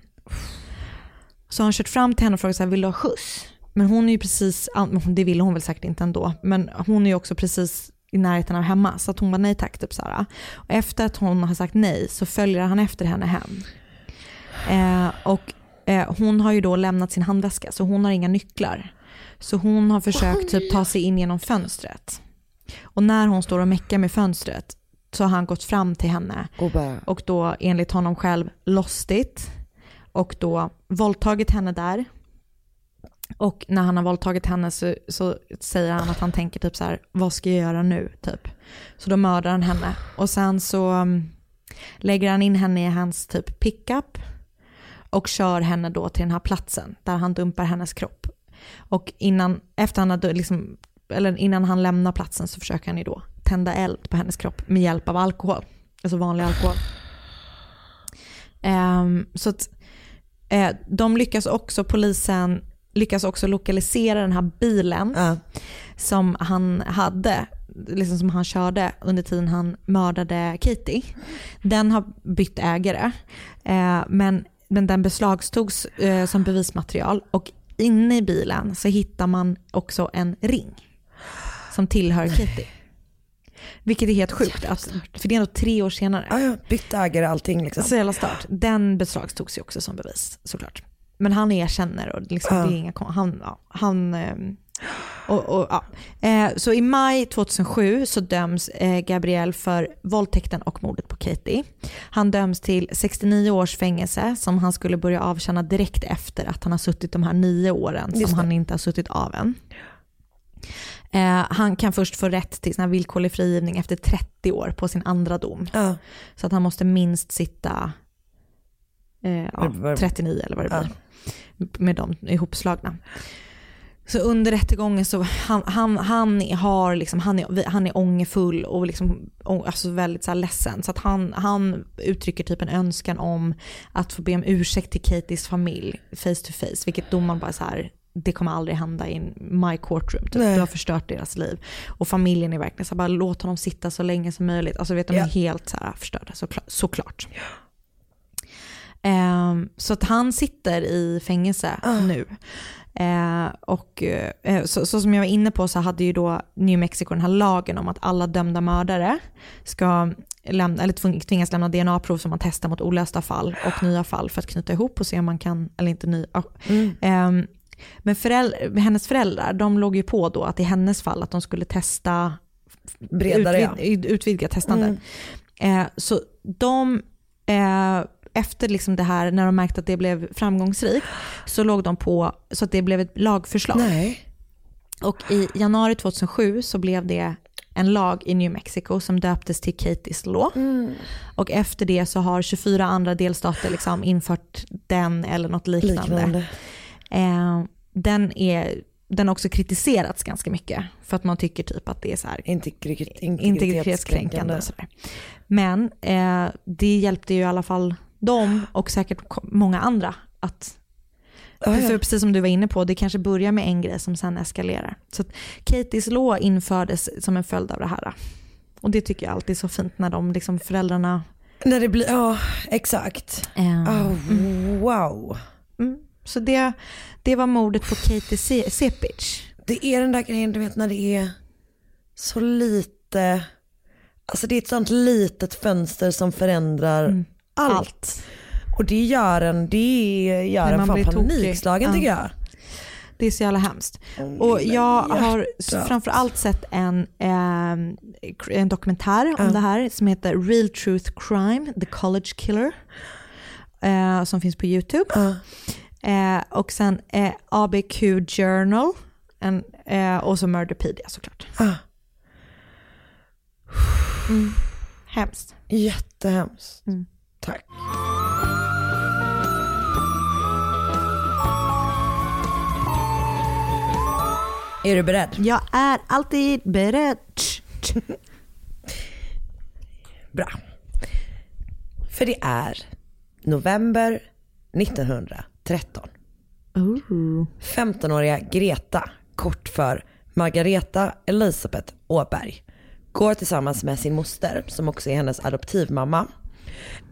Så har han kört fram till henne och frågat så här, vill du ha skjuts? Men hon är ju precis, det ville hon väl säkert inte ändå, men hon är ju också precis i närheten av hemma så att hon var nej tack. Typ så här. Och efter att hon har sagt nej så följer han efter henne hem. Eh, och eh, hon har ju då lämnat sin handväska så hon har inga nycklar. Så hon har försökt typ ta sig in genom fönstret. Och när hon står och meckar med fönstret så har han gått fram till henne Och bara, och då enligt honom själv lostit och då våldtagit henne där. Och när han har våldtagit henne så, så säger han att han tänker typ så här, vad ska jag göra nu? Typ. Så då mördar han henne. Och sen så um, lägger han in henne i hans typ pickup och kör henne då till den här platsen där han dumpar hennes kropp. Och innan, efter han har, liksom, eller innan han lämnar platsen så försöker han ju då tända eld på hennes kropp med hjälp av alkohol. Alltså vanlig alkohol. Um, så att eh, de lyckas också, polisen lyckas också lokalisera den här bilen ja. som han hade, liksom som han körde under tiden han mördade Katie. Den har bytt ägare, eh, men, men den beslagtogs eh, som bevismaterial och inne i bilen så hittar man också en ring som tillhör Katie. Vilket är helt sjukt, att, för det är ändå tre år senare. ja, ja, bytt ägare allting liksom. Så jävla stört. Den beslagtogs ju också som bevis såklart. Men han erkänner och liksom, Ja. det är inga han, ja, han ehm, och, och, ja. eh, Så i maj 2007 så döms eh, Gabriel för våldtäkten och mordet på Katie. Han döms till 69 års fängelse som han skulle börja avtjäna direkt efter att han har suttit de här nio åren som han inte har suttit av än. Eh, han kan först få rätt till sån villkorlig frigivning efter 30 år på sin andra dom. Ja. Så att han måste minst sitta eh, ja, Vad- vad- 39 eller vad det Ja. blir. Med dem ihopslagna. Så under rättegången så han, han, han, har liksom, han, är, han är ångerfull och liksom, alltså väldigt så här ledsen. Så att han, han uttrycker typ en önskan om att få be om ursäkt till Katies familj face to face. Vilket domaren bara så här, det kommer aldrig hända i my courtroom. Typ. Du har förstört deras liv. Och familjen är verkligen så här, bara låt honom sitta så länge som möjligt. Alltså vet de Ja. är helt så här förstörda såklart. såklart. Ehm, så att han sitter i fängelse nu. Eh, och eh, så, så som jag var inne på så hade ju då New Mexico den här lagen om att alla dömda mördare ska lämna, eller tving- tvingas lämna DNA-prov som man testar mot olösta fall och nya fall för att knyta ihop och se om man kan, eller inte ny. ja. Ehm, men föräldrar, hennes föräldrar, de låg ju på då att i hennes fall att de skulle testa Bredare ja. utvid, utvidga testandet. Eh, så de, eh, efter liksom det här, när de märkte att det blev framgångsrikt, så låg de på så att det blev ett lagförslag. Nej. Och i januari 2007 så blev det en lag i New Mexico som döptes till Katie's Law. Och efter det så har 24 andra delstater liksom infört den eller något liknande. Liknande. Eh, den, är, den har också kritiserats ganska mycket för att man tycker typ att det är så här Integrit- integritetskränkande och sådär. Men eh, det hjälpte ju i alla fall dem och säkert många andra att. För precis som du var inne på, det kanske börjar med en grej som sen eskalerar. Så Katie's Law infördes som en följd av det här. Och det tycker jag alltid är så fint när de liksom föräldrarna... När det blir, ja exakt. Eh, Oh, wow. mm. Så det, det var mordet på Katie Se- Sepich. Det är den där grejen du vet när det är så lite, alltså det är ett sånt litet fönster som förändrar allt. Allt. Och det gör en, det gör en fan panikslagen Ja. tycker jag. Det är så jävla hemskt. Åh, Och jag har hjärta. framförallt sett en, eh, en dokumentär om Ja. det här som heter Real Truth Crime, The College Killer. Eh, som finns på YouTube. Ja. Eh, och sen eh, ABQ Journal En, eh, och så Murderpedia såklart. Ah. Mm. Hemskt. Jättehemskt. Mm. Tack. Är du beredd? Jag är alltid beredd. Bra. För det är november 1913. Ooh. 15-åriga Greta, kort för Margareta Elisabeth Åberg, går tillsammans med sin moster, som också är hennes adoptivmamma,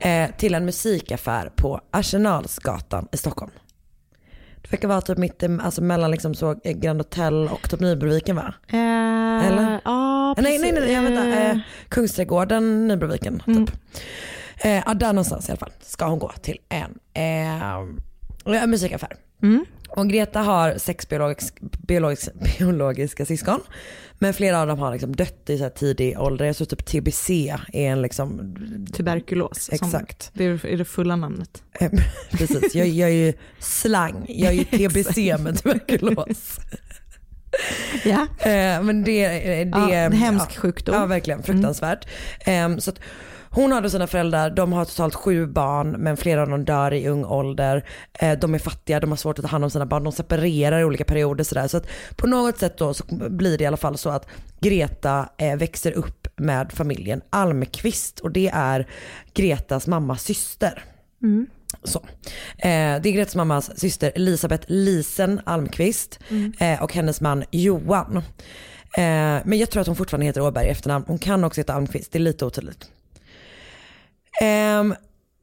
eh, till en musikaffär på Arsenalsgatan i Stockholm. Det verkar vara typ mitt, i- alltså mellan liksom så eh, Grand Hotel och typ Nybroviken va? Eh, Eller? Ja, Eh, nej, nej, nej, nej, vänta. Eh, Eh, Kungsträdgården, Nybroviken typ. Eh, ja, där någonstans i alla fall ska hon gå till en eh, en musikaffär. Mm. Och Greta har sex biologisk, biologisk, biologiska syskon. Men flera av dem har liksom dött i så tidig ålder. Jag tror typ TBC är en liksom, Tuberkulos. Exakt. Det är, det fulla namnet. eh, precis, jag, jag är ju slang, jag är ju TBC med tuberkulos. Ja. Eh, men det, det Ja, en hemsk ja, sjukdom. Mm. Ja verkligen, fruktansvärt. Eh, så att hon har då sina föräldrar, de har totalt sju barn men flera av dem dör i ung ålder. Eh, de är fattiga, de har svårt att ta hand om sina barn, de separerar i olika perioder sådär. Så att på något sätt då så blir det i alla fall så att Greta eh, växer upp med familjen Almqvist och det är Gretas mammas syster. Så. Eh, det är Gretas mammas syster Elisabeth Lisen Almqvist eh, och hennes man Johan. Eh, men jag tror att hon fortfarande heter Åberg i efternamn. Hon kan också heta Almqvist, det är lite otydligt. Ehm,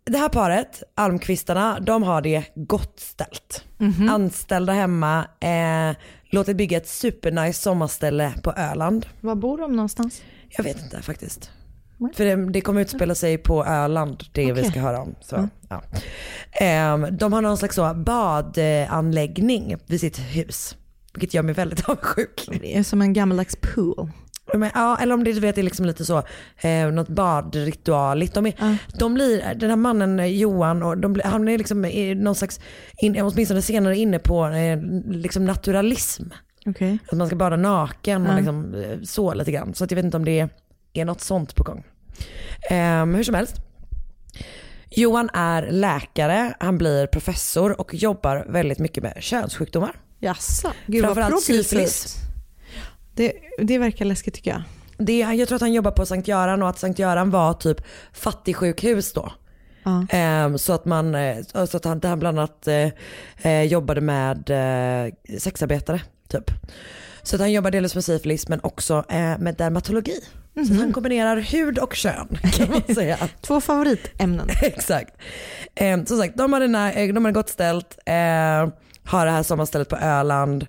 det här paret, Almqvistarna, de har det gott ställt. Anställda hemma, eh, låtit bygga ett supernice sommarställe på Öland. Var bor de någonstans? Jag vet inte faktiskt. Nej. För det, det kommer utspela sig på Öland, det vi Okej. ska höra om. Så, ja. Ehm, de har någon slags så badanläggning vid sitt hus. Vilket gör mig väldigt avundsjuk. Det är som en gammaldags pool. Men, ja, eller om det, du vet, är liksom lite så, eh, något badritualigt. De, är, de blir, den här mannen eh, Johan, och de, blir- han är liksom i någon slags, in, åtminstone senare inne på eh, liksom naturalism. Okej. Att man ska bada naken och Ja. liksom, eh, så lite grann. Så att jag vet inte om det är något sånt på gång. Ehm, hur som helst. Johan är läkare, han blir professor och jobbar väldigt mycket med könssjukdomar. Jaså? Gud vad Framförallt progressivt. syfilis. Det, det verkar läskigt tycker jag. Det, jag tror att han jobbar på Sankt Göran och att Sankt Göran var typ fattigsjukhus då. Ehm, så att, man, eh, så att han, han bland annat eh, eh, jobbade med eh, sexarbetare. Typ. Så att han jobbar dels med syfilis men också eh, med dermatologi. Så att han kombinerar hud och kön kan man säga. Två favoritämnen. Exakt. Eh, som sagt, de de hade gott ställt, har det här sommarstället på Öland.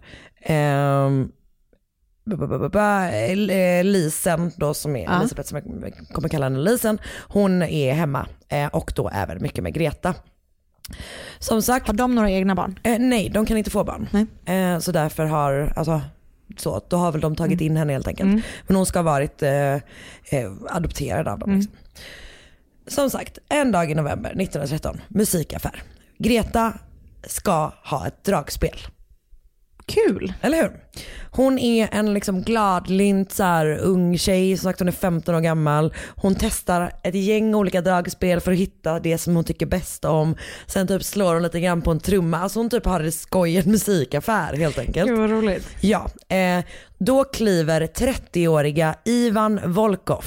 Lisen då som är Ja. Elisabeth som jag kommer kalla henne Lisen, hon är hemma eh, och då även mycket med Greta. Som sagt, Har de några egna barn? eh, nej de kan inte få barn. Eh, så därför har, alltså, så, då har väl de tagit in henne helt enkelt. Mm. Men hon ska ha varit eh, eh, adopterad av dem. Mm. Liksom. Som sagt, en dag i november 1913, musikaffär. Greta ska ha ett dragspel. Kul. Eller hur? Hon är en liksom gladlynt så här, ung tjej, som sagt hon är 15 år gammal. Hon testar ett gäng olika dragspel för att hitta det som hon tycker bäst om. Sen typ slår hon lite grann på en trumma. Alltså hon typ har det skoj i en musikaffär helt enkelt. Gud vad roligt. Ja, eh, då kliver 30-åriga Ivan Volkov,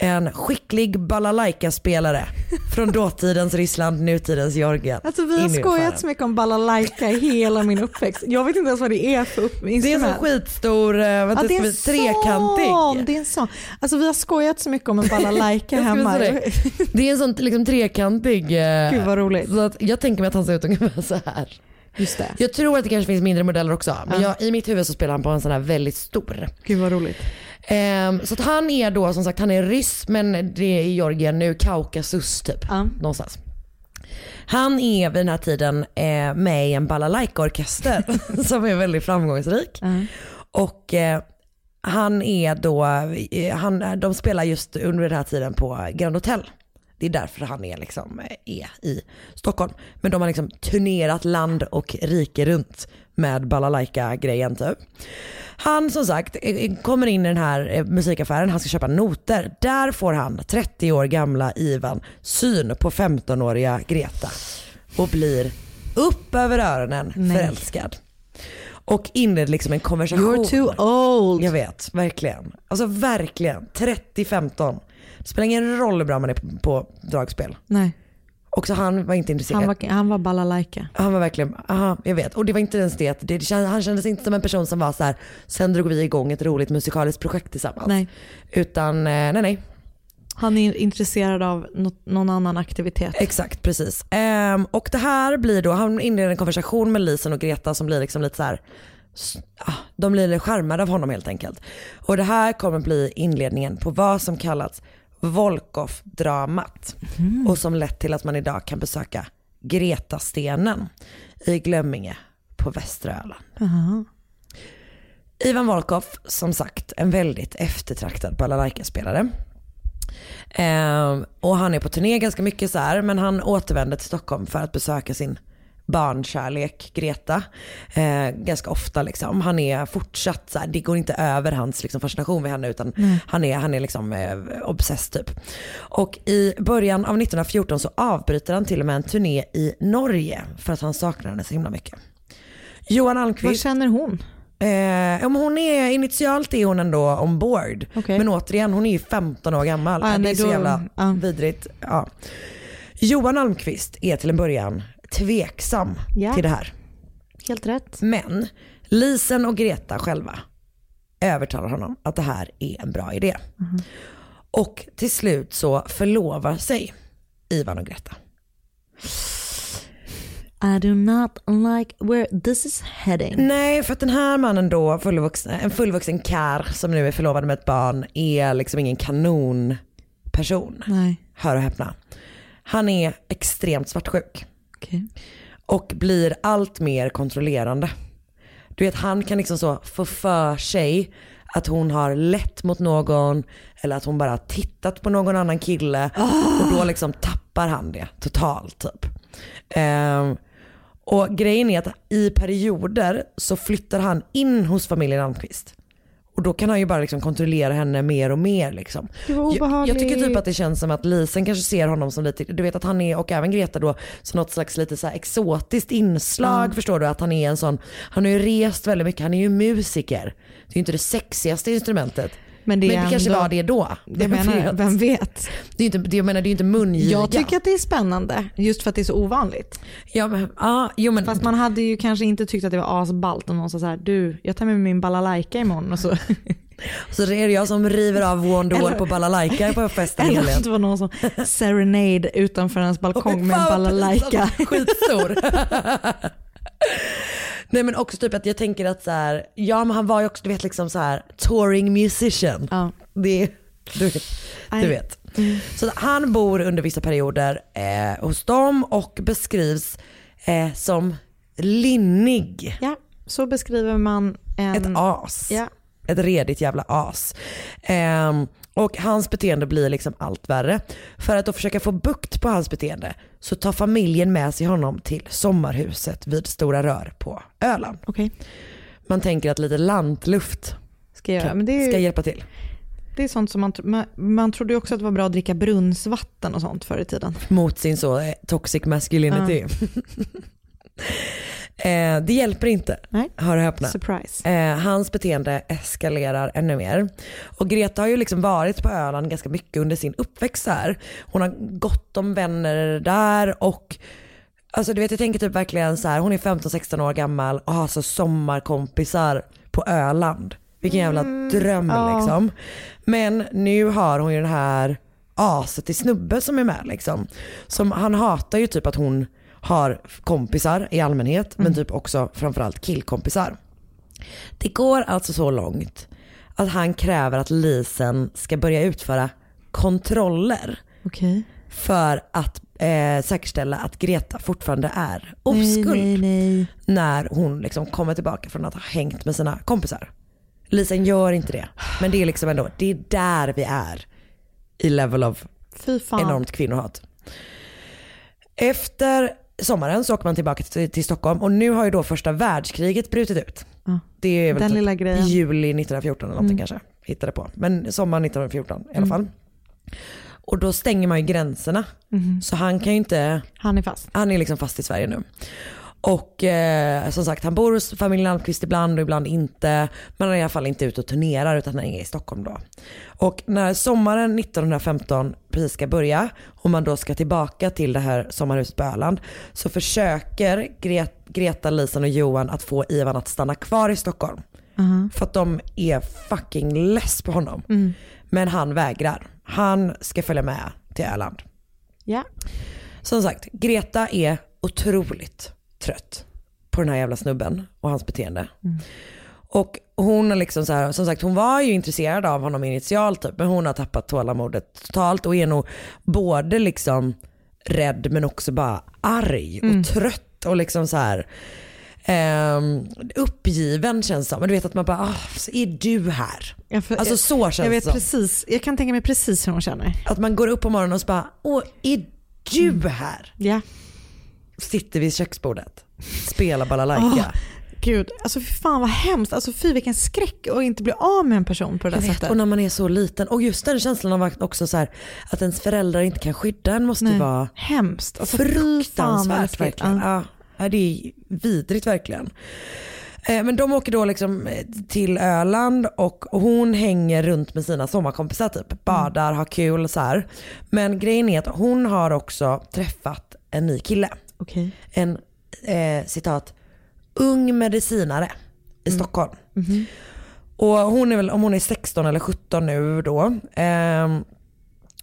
en skicklig balalaika-spelare från dåtidens Ryssland, nutidens Georgien. Alltså vi har skojat så mycket om balalaika i hela min uppväxt. Jag vet inte ens vad det är för upp- Det är en instrument. sån skitstor, eh, vad Ja, det är en trekantig. Det är en sån. Alltså vi har skojat så mycket om en balalaika hemma. det. Det är en sån liksom trekantig. eh, Gud vad roligt. Så att jag tänker mig att han ser ut ungefär så här. Just det. Jag tror att det kanske finns mindre modeller också. Men Ja. jag, i mitt huvud så spelar han på en sån här väldigt stor. Gud vad roligt. Ehm, så att han är då som sagt, han är ryss men det är i Georgien nu, Kaukasus typ. Ja. Någonstans. Han är vid den här tiden eh, med i en balalaika-orkester som är väldigt framgångsrik. Ja. Och eh, han är då, eh, han, de spelar just under den här tiden på Grand Hotel Det är därför han är, liksom, eh, är i Stockholm. Men de har liksom turnerat land och rike runt med balalaika-grejen typ. Han som sagt kommer in i den här eh, musikaffären, han ska köpa noter. Där får han 30 år gamla Ivan syn på 15-åriga Greta och blir upp över öronen Nej. förälskad. Och inleder liksom en konversation. You're too old. Jag vet, verkligen. Alltså verkligen. 30-15. Det spelar ingen roll hur bra man är på, på dragspel. Nej, Också han var inte intresserad. han var, han var balalaika. Han var verkligen, aha, jag vet. Och det var inte ens det det, han kändes inte som en person som var så här, sen drog vi igång ett roligt musikaliskt projekt tillsammans. Nej. Utan, eh, nej nej. Han är intresserad av någon annan aktivitet. Exakt, precis. Ehm, och det här blir då, han inleder en konversation med Lisen och Greta som blir liksom lite så här, ah, de blir charmade av honom helt enkelt. Och det här kommer bli inledningen på vad som kallas Volkov-dramat. Och som lett till att man idag kan besöka Gretastenen i Glömminge på västra Öland. Jaha. Ivan Volkov, som sagt, en väldigt eftertraktad balalaika-spelare. Ehm, och han är på turné ganska mycket så här, men han återvänder till Stockholm för att besöka sin barnkärlek Greta. Eh, ganska ofta liksom. Han är fortsatt så här, det går inte över hans liksom, fascination vid henne utan han är, han är liksom eh, obsessed typ. Och i början av 1914 så avbryter han till och med en turné i Norge för att han saknar henne så himla mycket. Johan Vad Almqvist känner hon? Eh, men hon är, initialt är hon ändå ombord. Okej. Men återigen, hon är ju 15 år gammal. Ah, det är nej, så då- jävla ja. vidrigt. Ja. Johan Almqvist är till en början tveksam Ja. till det här. Helt rätt. Men Lisen och Greta själva övertalar honom att det här är en bra idé. Mhm. Och till slut så förlovar sig Ivan och Greta. I do not like where this is heading. Nej, för att den här mannen då, fullvuxen, en fullvuxen kar som nu är förlovad med ett barn, är liksom ingen kanonperson. Nej, Hör och häpna. Han är extremt svartsjuk Okay. och blir allt mer kontrollerande. Du vet, han kan liksom så få för sig att hon har lett mot någon eller att hon bara har tittat på någon annan kille och då liksom tappar han det totalt typ. Um, och grejen är att i perioder så flyttar han in hos familjen Almqvist. Och då kan han ju bara liksom kontrollera henne mer och mer. Liksom. Jag, jag tycker typ att det känns som att Lisen kanske ser honom som lite, du vet att han är, och även Greta då, som något slags lite så exotiskt inslag. Förstår du? Att han är en sån, han har ju rest väldigt mycket, han är ju musiker. Det är ju inte det sexigaste instrumentet. Men det, Men det kanske ändå- var det då. Jag menar, vem vet? Det är inte, jag menar det är ju inte mungiga. Jag tycker att det är spännande, just för att det är så ovanligt. Ja men, ja, jo men. Fast man hade ju kanske inte tyckt att det var asballt om någon sa så här, du, jag tar med mig min balalaika imorgon och så. Så det är det jag som river av Wonderwall på balalaika på festen Eller att det var någon som serenade utanför ens balkong med en balalaika. Skitstor. Nej men också typ att jag tänker att så här, ja men han var ju också du vet liksom så här touring musician. Ja. Det, du vet. Du vet. Så han bor under vissa perioder eh, hos dem och beskrivs eh, som linnig. ja, så beskriver man en... Ett as. Ja. Ett redigt jävla as. Ehm, och hans beteende blir liksom allt värre. För att då försöka få bukt på hans beteende så tar familjen med sig honom till sommarhuset vid Stora Rör på Öland. Okej, Man tänker att lite lantluft ska jag kan, är, ska ju, hjälpa till. det är sånt som man, man, man trodde ju också att det var bra att dricka brunnsvatten och sånt förr i tiden. Mot sin så eh, toxic masculinity. eh, det hjälper inte, Nej. hör och häpna. Surprise. Eh, hans beteende eskalerar ännu mer. Och Greta har ju liksom varit på Öland ganska mycket under sin uppväxt här. Hon har gott om vänner där och alltså du vet jag tänker typ verkligen så här, hon är 15-16 år gammal och har så sommarkompisar på Öland. Vilken jävla dröm ja. liksom. Men nu har hon ju den här aset i snubbe som är med liksom. Som, han hatar ju typ att hon har kompisar i allmänhet men typ också framförallt killkompisar. Det går alltså så långt att han kräver att Lisen ska börja utföra kontroller Okej. för att eh, säkerställa att Greta fortfarande är oskuld Nej, nej, nej. när hon liksom kommer tillbaka från att ha hängt med sina kompisar. Lisen gör inte det, men det är liksom ändå, det är där vi är i level of enormt kvinnohat. Efter sommaren så åker man tillbaka till, till Stockholm och nu har ju då första världskriget brutit ut. Ja. Det är väl Den typ lilla grejen. juli 1914 eller någonting Mm. kanske. Hittade på. Men sommaren 1914 i alla Mm. fall. Och då stänger man ju gränserna. Mhm. Så han kan ju inte, Han är fast. han är liksom fast i Sverige nu. Och eh, som sagt han bor hos familjen Almqvist ibland och ibland inte. Men han är i alla fall inte ute och turnerar utan han är i Stockholm då. Och när sommaren 1915 precis ska börja och man då ska tillbaka till det här sommarhuset på Öland så försöker Gre- Greta, Lisen och Johan att få Ivan att stanna kvar i Stockholm. Mhm. För att de är fucking less på honom. Mm. Men han vägrar. Han ska följa med till Öland. Ja. Som sagt, Greta är otroligt trött på den här jävla snubben och hans beteende. Och hon har liksom så här, som sagt hon var ju intresserad av honom initialt typ, men hon har tappat tålamodet totalt och är nog både liksom rädd men också bara arg och Mm. trött och liksom så här ehm, uppgiven känns det som. Men du vet att man bara, ah, så är du här? Jag, för, Alltså så känns jag det vet som. precis, jag kan tänka mig precis hur hon känner. Att man går upp på morgonen och så bara, åh är du här? Ja. Sitter vid köksbordet, spelar balalaika. Åh, Gud, alltså fy fan vad hemskt. Alltså fy vilken skräck att inte bli av med en person på det där vet, sättet. och när man är så liten. Och just den känslan av också så här, att ens föräldrar inte kan skydda en måste Nej, vara hemskt. Alltså, fruktansvärt verkligen. Ja. Ja. Ja, det är vidrigt verkligen. Eh, Men de åker då liksom eh, till Öland och hon hänger runt med sina sommarkompisar typ. Badar, har kul så här. Men grejen är att hon har också träffat en ny kille. Okej. En eh, citat ung medicinare i Stockholm. Mhm. Och hon är väl, om hon är 16 eller 17 nu då. ehm,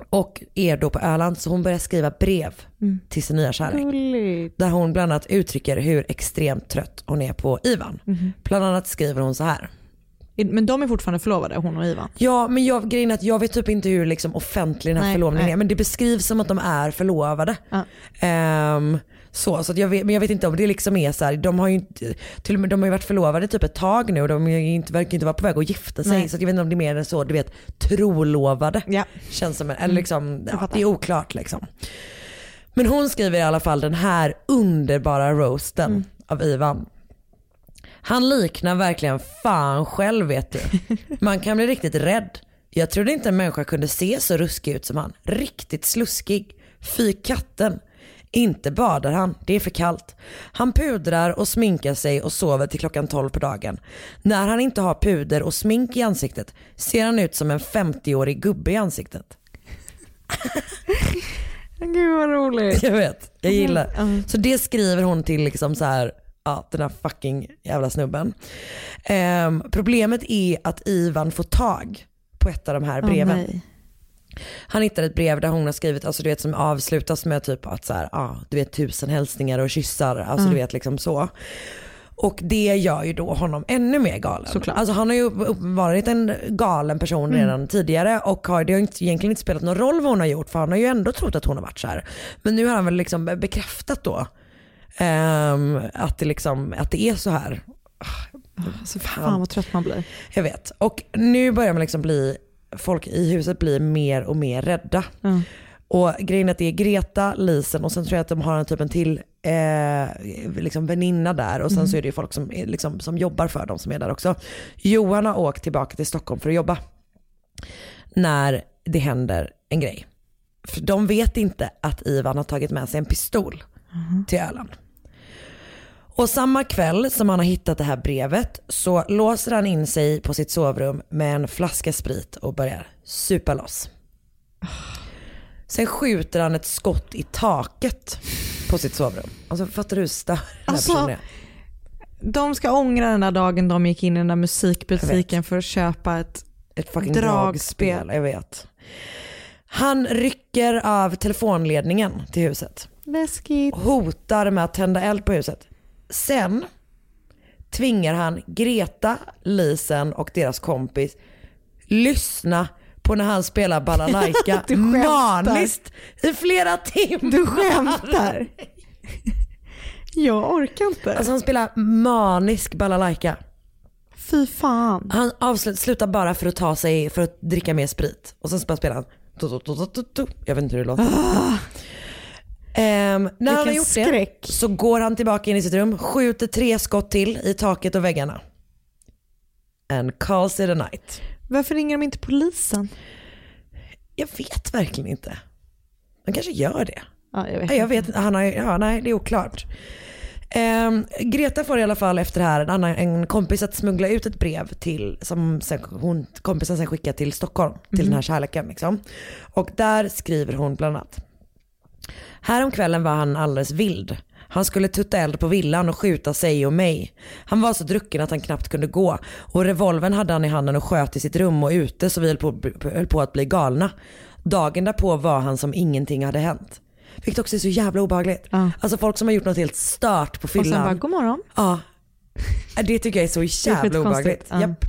och är då på Öland så hon börjar skriva brev Mm. till sin nya kärlek. Gulligt. Där hon bland annat uttrycker hur extremt trött hon är på Ivan. Mhm. Bland annat skriver hon så här. Men de är fortfarande förlovade, hon och Ivan? Ja men jag, grejen är att jag vet typ inte hur liksom offentlig den här Nej, förlovningen nej. är men det beskrivs som att de är förlovade. Ja. Ehm, så, så jag vet, men jag vet inte om det liksom är så här, de har ju inte, till och med de har ju varit förlovade typ ett tag nu och de är inte, verkar inte vara på väg att gifta sig. Nej. Så jag vet inte om det är mer än så, du vet, trolovade. Ja. Känns som, eller Mm, liksom, ja, det är oklart liksom. Men hon skriver i alla fall den här underbara roasten Mm. av Ivan. Han liknar verkligen fan själv vet du. Man kan bli riktigt rädd. Jag trodde inte en människa kunde se så ruskig ut som han. Riktigt sluskig. Fy katten. Inte badar han, det är för kallt. Han pudrar och sminkar sig och sover till klockan 12 på dagen. När han inte har puder och smink i ansiktet ser han ut som en 50-årig gubbe i ansiktet. Gud vad roligt. Jag vet, jag gillar. Mm. Så det skriver hon till liksom så här, ja, den här fucking jävla snubben. Ehm, problemet är att Ivan får tag på ett av de här breven. nej. Han hittar ett brev där hon har skrivit, alltså du vet som avslutas med typ att så här, ja, du vet tusen hälsningar och kyssar, alltså Mm. du vet liksom så. Och det gör ju då honom ännu mer galen. Såklart. Alltså han har ju varit en galen person Mm. redan tidigare och har, det har egentligen inte spelat någon roll vad hon har gjort för han har ju ändå trott att hon har varit så här. Men nu har han väl liksom bekräftat då ehm, att, det liksom, att det är så här. Alltså, fan vad trött man blir. Jag vet. Och nu börjar man liksom bli, folk i huset blir mer och mer rädda. Mm. Och grejen är att det är Greta, Lisen och sen tror jag att de har en typ en till eh, liksom väninna där och sen Mm. så är det ju folk som, liksom, som jobbar för dem som är där också. Johan har åkt tillbaka till Stockholm för att jobba. När det händer en grej. För de vet inte att Ivan har tagit med sig en pistol till Öland. Och samma kväll som han har hittat det här brevet så låser han in sig på sitt sovrum med en flaska sprit och börjar supa loss. Sen skjuter han ett skott i taket på sitt sovrum. Alltså fattar du hur störd den här Alltså, personen är? De ska ångra den där dagen de gick in i den där musikbutiken för att köpa ett Ett fucking dragspel. dragspel, jag vet. Han rycker av telefonledningen till huset. Läskigt. Hotar med att tända eld på huset. Sen tvingar han Greta, Lisen och deras kompis lyssna på när han spelar balalaika maniskt i flera timmar. Du skämtar. Jag orkar inte. Alltså han spelar manisk balalaika. Fy fan. Han avslut, slutar bara för att ta sig, för att dricka mer sprit. Och sen bara spelar han. Jag vet inte hur det låter. Ehm, när han har Vilken gjort skräck. det så går han tillbaka in i sitt rum, skjuter tre skott till i taket och väggarna. And calls it a night. Varför ringer de inte polisen? Jag vet verkligen inte. Man kanske gör det. Ja, jag vet. Ja, jag vet han har, ja, nej det är oklart. Ehm, Greta får i alla fall efter det här en, annan, en kompis att smuggla ut ett brev till, som sen, hon, kompisen sen skickar till Stockholm, till den här kärleken. Liksom. Och där skriver hon bland annat. Häromkvällen var han alldeles vild. Han skulle tutta eld på villan och skjuta sig och mig. Han var så drucken att han knappt kunde gå och revolven hade han i handen och sköt i sitt rum och ute så vi höll på, höll på att bli galna. Dagen därpå var han som ingenting hade hänt. Vilket också är så jävla obehagligt. Ja. Alltså folk som har gjort något helt stört på Och sen fyllan. bara, god morgon. Ja. Det tycker jag är så är jävla skitkonstigt, obehagligt. ja. Japp.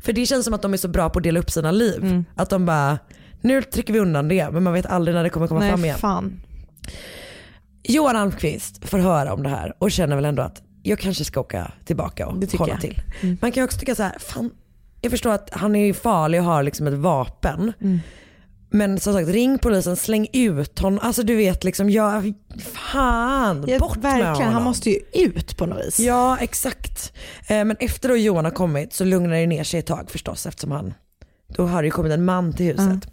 För det känns som att de är så bra på att dela upp sina liv. Mm. Att de bara, nu trycker vi undan det men man vet aldrig när det kommer komma fram Nej, igen. fan. Johan Almqvist får höra om det här och känner väl ändå att jag kanske ska åka tillbaka och kolla jag. till. Man kan också tycka så här, fan, jag förstår att han är farlig och har liksom ett vapen. Mm. Men som sagt, ring polisen, släng ut honom. Alltså du vet liksom, jag, fan, Ja, bort med verkligen, honom. han måste ju ut på något vis. Ja exakt. Eh, men efter då Johan har kommit så lugnar det ner sig ett tag förstås eftersom han, då har det ju kommit en man till huset.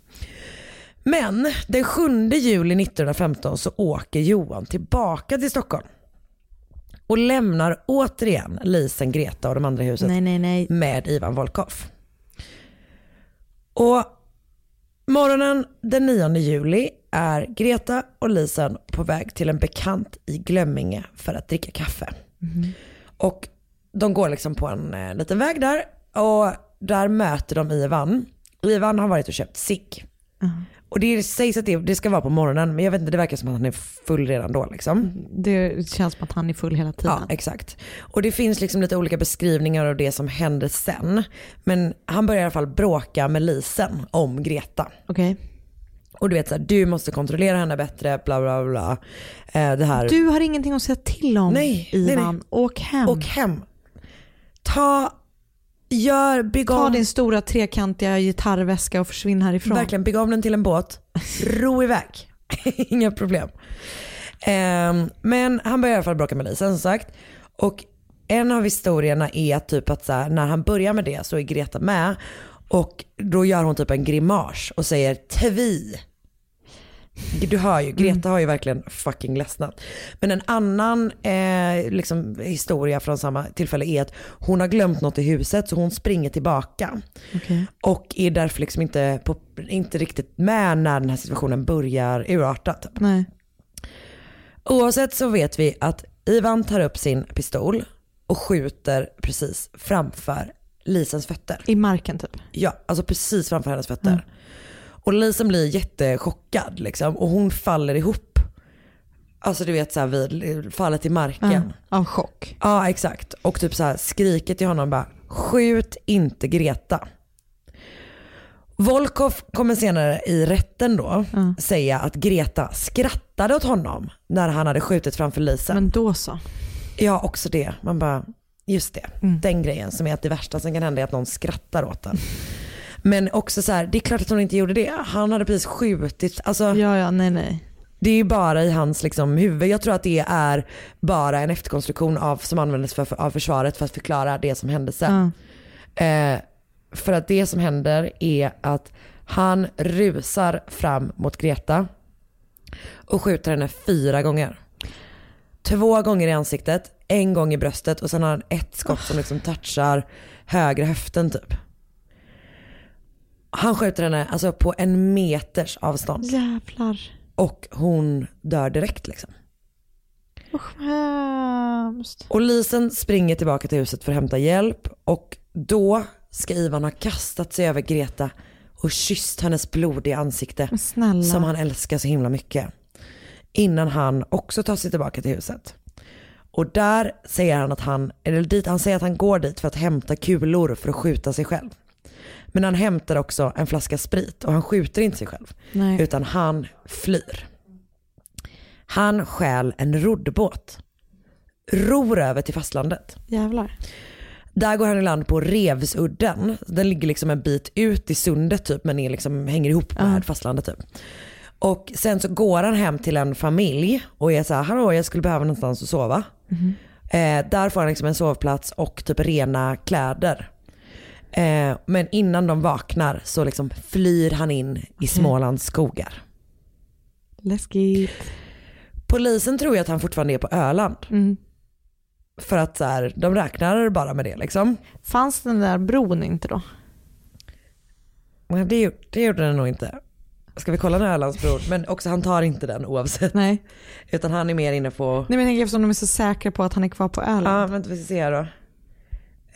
Men den 7 juli 1915 så åker Johan tillbaka till Stockholm. Och lämnar återigen Lisen, Greta och de andra i huset Nej, nej, nej. med Ivan Volkov. Och morgonen den 9 juli är Greta och Lisen på väg till en bekant i Glömminge för att dricka kaffe. Och de går liksom på en eh, liten väg där och där möter de Ivan. Ivan har varit och köpt cigg. Och det sägs att det, det ska vara på morgonen men jag vet inte, det verkar som att han är full redan då liksom. Det känns som att han är full hela tiden. Ja, exakt. Och det finns liksom lite olika beskrivningar av det som hände sen. Men han börjar i alla fall bråka med Lisen om Greta. Okej. Och du vet såhär, du måste kontrollera henne bättre, bla bla bla. Eh, det här. Du har ingenting att säga till om Nej, nej, Ivan. nej. Åk hem. Och hem. Ta, gör, bygg Ta om. din stora trekantiga gitarrväska och försvinn härifrån. Verkligen, bygga om den till en båt. Ro iväg. Inga problem. Ehm, men han börjar i alla fall bråka med Lisen som sagt. Och en av historierna är typ att så här, när han börjar med det så är Greta med. Och då gör hon typ en grimas och säger tvi. Du hör ju, Greta har ju verkligen fucking ledsnat. Men en annan eh, liksom, historia från samma tillfälle är att hon har glömt något i huset så hon springer tillbaka. Okej. Och är därför liksom inte, på, inte riktigt med när den här situationen börjar urarta. Typ. Nej. Oavsett så vet vi att Ivan tar upp sin pistol och skjuter precis framför Lisens fötter. I marken typ. Ja, alltså precis framför hennes fötter. Och Lisen blir jättechockad liksom och hon faller ihop. Alltså du vet så här vid fallet i marken. Ja, av chock. Ja exakt. Och typ så här skriker till honom bara skjut inte Greta. Volkov kommer senare i rätten då säga att Greta skrattade åt honom när han hade skjutit framför Lisen. Men då så. Ja också det. Man bara, just det. Den grejen som är att det värsta som kan hända är att någon skrattar åt den. Men också så här, det är klart att hon inte gjorde det. Han hade precis skjutit, alltså Ja, ja, nej, nej. det är ju bara i hans liksom, huvud. Jag tror att det är bara en efterkonstruktion av, som användes för, av försvaret för att förklara det som hände sen. Eh, för att det som händer är att han rusar fram mot Greta och skjuter henne fyra gånger. Två gånger i ansiktet, en gång i bröstet och sen har han ett skott som liksom touchar högra höften typ. Han skjuter henne alltså på en meters avstånd Jävlar. och hon dör direkt liksom. Usch hemskt. Och Lisen springer tillbaka till huset för att hämta hjälp och då ska Ivan ha kastat sig över Greta och kysst hennes blodiga ansikte snälla. som han älskar så himla mycket. Innan han också tar sig tillbaka till huset. Och där säger han att han, eller dit, han säger att han går dit för att hämta kulor för att skjuta sig själv. Men han hämtar också en flaska sprit och han skjuter inte sig själv. Nej. Utan han flyr. Han stjäl en roddbåt. Ror över till fastlandet. Jävlar. Där går han i land på Revsudden. Den ligger liksom en bit ut i sundet typ men är liksom, hänger ihop med fastlandet typ. Och sen så går han hem till en familj och är så här, hallå jag skulle behöva någonstans att sova. Eh, där får han liksom en sovplats och typ rena kläder. Eh, men innan de vaknar så liksom flyr han in i Smålands skogar. Läskigt. Polisen tror ju att han fortfarande är på Öland. Mm. För att så här, de räknar bara med det liksom. Fanns den där bron inte då? Men det, gjorde- det gjorde den nog inte. Ska vi kolla den Ölandsbron? Men också han tar inte den oavsett. Nej. Utan han är mer inne på, Nej men eftersom de är så säkra på att han är kvar på Öland. ja vänta vi ska se här då.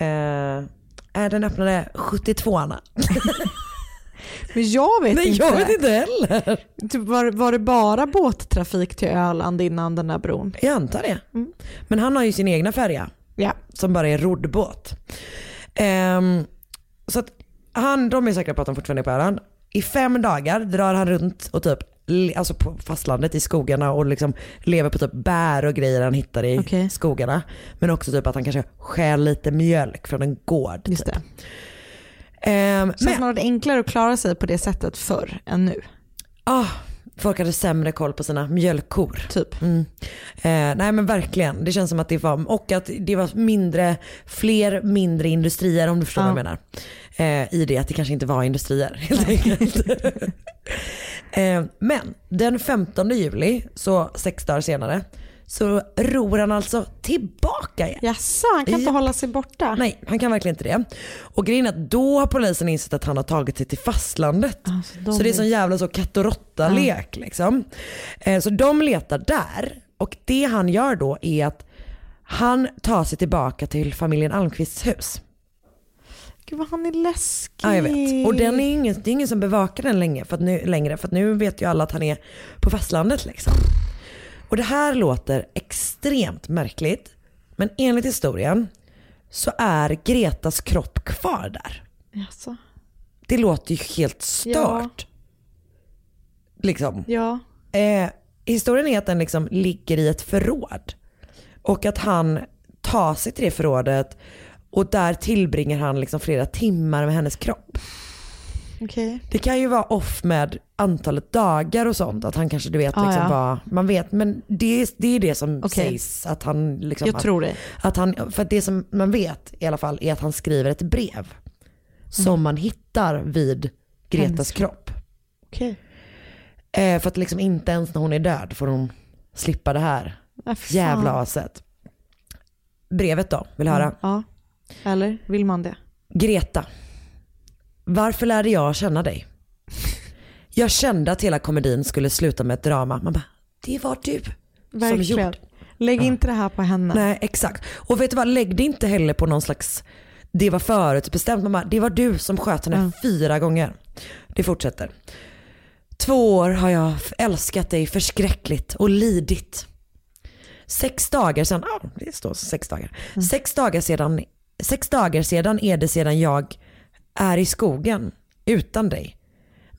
Eh, den öppnade 72 Anna. Men jag vet Nej inte. jag vet inte heller. Typ, var, var det bara båttrafik till Öland innan den där bron? Jag antar det. Men han har ju sin egna färja. Ja. som bara är roddbåt. Ehm, så att han, de är säkra på att han fortfarande är på Öland. I fem dagar drar han runt och typ, alltså på fastlandet i skogarna och liksom lever på typ bär och grejer han hittar i Okej. skogarna. Men också typ att han kanske stjäl lite mjölk från en gård. Just typ. det. Ehm, Känns men, det är enklare att klara sig på det sättet förr än nu. ah, folk hade sämre koll på sina mjölkkor. Typ. Mm. Eh, nej men verkligen, det känns som att det var, och att det var mindre, fler mindre industrier om du förstår Ja. vad jag menar. Eh, I det att det kanske inte var industrier helt enkelt. eh, men den 15 juli, så sex dagar senare, så ror han alltså tillbaka igen. Jaså, han kan inte Ja. hålla sig borta? Nej, han kan verkligen inte det. Och grejen är att då har polisen insett att han har tagit sig till fastlandet. Alltså, Så det är sån jävla så katt och råtta-lek liksom. Eh, Så de letar där och det han gör då är att han tar sig tillbaka till familjen Almqvists hus. Gud vad han är läskig. Ja jag vet. Och den är ingen, det är ingen som bevakar den länge för nu, längre för att nu vet ju alla att han är på fastlandet liksom. Och det här låter extremt märkligt men enligt historien så är Gretas kropp kvar där. Jaså? Det låter ju helt stört. Liksom. Ja. Eh, historien är att den liksom ligger i ett förråd. Och att han tar sig till det förrådet och där tillbringar han liksom flera timmar med hennes kropp. Okej. Det kan ju vara off med antalet dagar och sånt. Att han kanske du vet, Ah, liksom ja. bara, man vet. Men det, är- det är det som Okej. sägs. Att han liksom, Jag tror det. Att han, för att det som man vet i alla fall är att han skriver ett brev. Som man hittar vid Gretas Hennes kropp. Okej. Eh, för att liksom inte ens när hon är död får hon slippa det här fan. jävla aset. Brevet då, vill du höra? Ja. Eller vill man det? Greta. Varför lärde jag känna dig? Jag kände att hela komedin skulle sluta med ett drama. Man bara, det var du som Verkligen. gjorde. Lägg inte det här på henne. Nej exakt. Och vet du vad, lägg det inte heller på någon slags, det var förutbestämt. Bara, det var du som sköt henne fyra gånger. Det fortsätter. Två år har jag älskat dig förskräckligt och lidit. Sex dagar sedan, ja det står sex dagar. Sex dagar sedan, sex dagar sedan är det sedan jag är i skogen utan dig.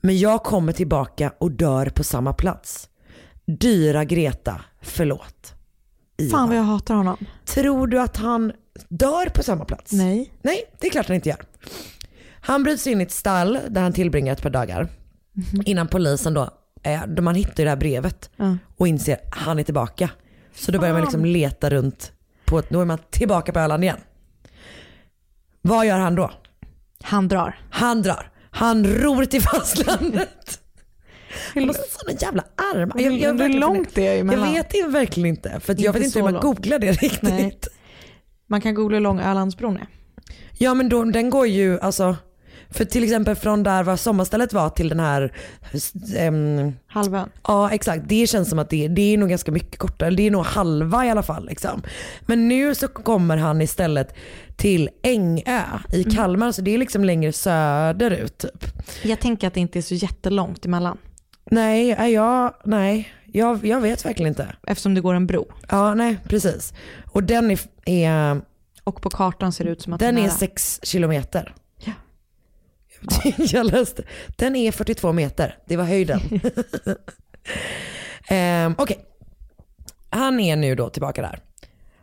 Men jag kommer tillbaka och dör på samma plats. Dyra Greta, förlåt. Ivar. Fan vad jag hatar honom. Tror du att han dör på samma plats? Nej. Nej, det är klart han inte gör. Han bryts in i ett stall där han tillbringar ett par dagar. Innan polisen då, eh, då man hittar det här brevet Ja. och inser att han är tillbaka. Så då börjar man liksom leta runt, på, då är man tillbaka på Öland igen. Vad gör han då? Han drar. Han drar. Han ror till fastlandet. Han sådana jävla armar. Hur- hur verkligen långt det är emellan? Jag vet verkligen inte. För jag vet inte hur man långt. googlar det riktigt. Nej. Man kan googla hur lång Ölandsbron är. Ja men då, den går ju alltså, för till exempel från där var sommarstället var till den här, ehm, Halvön. ja exakt, det känns som att det, det är nog ganska mycket kortare, det är nog halva i alla fall. Liksom. Men nu så kommer han istället till Ängö i Kalmar, så det är liksom längre söderut typ. Jag tänker att det inte är så jättelångt emellan. Nej, är jag, nej, jag, jag vet verkligen inte. Eftersom det går en bro. Ja nej precis. Och den är, är Och på kartan ser det ut som att Den är nära. 6 kilometer. Ja. Jag läste. Den är 42 meter. Det var höjden. um, Okej. Han är nu då tillbaka där.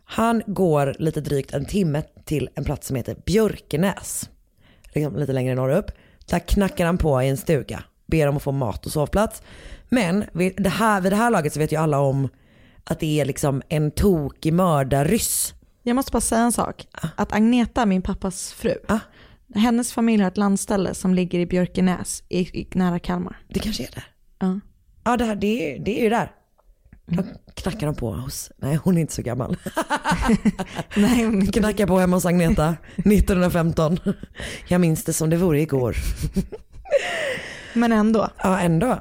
Han går lite drygt en timme till en plats som heter Björkenäs. Liksom lite längre norrut. Där knackar han på i en stuga. Ber om att få mat och sovplats. Men vid det här, vid det här laget så vet ju alla om att det är liksom en tokig mördarryss. Jag måste bara säga en sak. Att Agneta, min pappas fru, Ah. Hennes familj har ett landställe som ligger i Björkenäs, i, i, nära Kalmar. Det kanske är där. Ja. Ja det, här, det, är, det är ju där. Då knackar de på hos, nej hon är inte så gammal. Nej, hon- Knackar på hemma hos Agneta 1915. Jag minns det som det vore igår. men ändå. Ja ändå.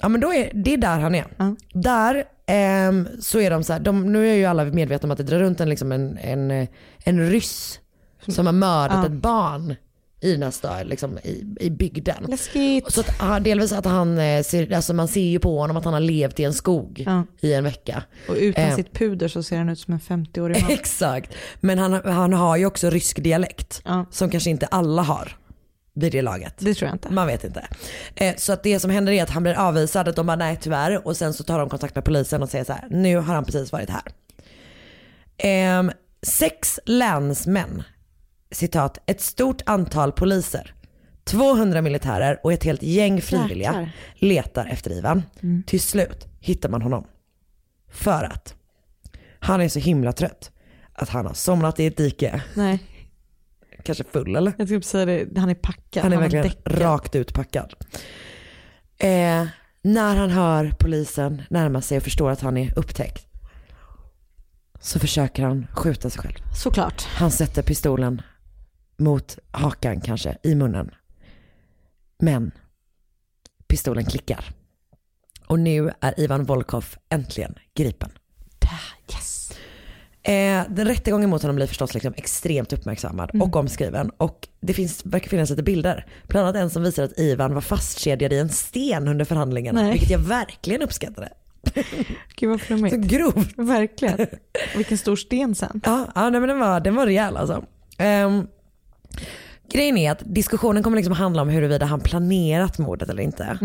Ja men då är det är där han är. Ja. Där ehm, så är de så här, de, nu är ju alla medvetna om att det drar runt en, liksom en, en, eh, en ryss som har mördat Ja. ett barn i den här liksom i, i bygden. Läskigt. Så att, delvis att han, eh, ser, alltså man ser ju på honom att han har levt i en skog Ja. i en vecka. Och utan Eh. sitt puder så ser han ut som en 50-årig man. Exakt. Men han, han har ju också rysk dialekt Ja. som kanske inte alla har vid det laget. Det tror jag inte. Man vet inte. Eh, så att det som händer är att han blir avvisad, att de bara nej tyvärr och sen så tar de kontakt med polisen och säger så här, nu har han precis varit här. Ehm, sex länsmän, citat, ett stort antal poliser, 200 militärer och ett helt gäng frivilliga Jäklar. letar efter Ivan. Till slut hittar man honom. För att han är så himla trött att han har somnat i ett dike, Nej, kanske full eller? jag skulle säga det. Han är packad. Han är har verkligen rakt ut packad. Eh, när han hör polisen närma sig och förstår att han är upptäckt så försöker han skjuta sig själv. Såklart. Han sätter pistolen mot hakan kanske, i munnen. Men pistolen klickar. Och nu är Ivan Volkov äntligen gripen. Yes. Eh, den rättegången mot honom blir förstås liksom extremt uppmärksammad och omskriven. Och det finns, verkar finnas lite bilder. Bland annat en som visar att Ivan var fastkedjad i en sten under förhandlingarna. Nej. Vilket jag verkligen uppskattade. Gud vad Så flummigt. grovt. Verkligen. Vilken stor sten sen. Ja, ja nej, men den var, den var rejäl alltså. Ehm, grejen är att diskussionen kommer liksom handla om huruvida han planerat mordet eller inte.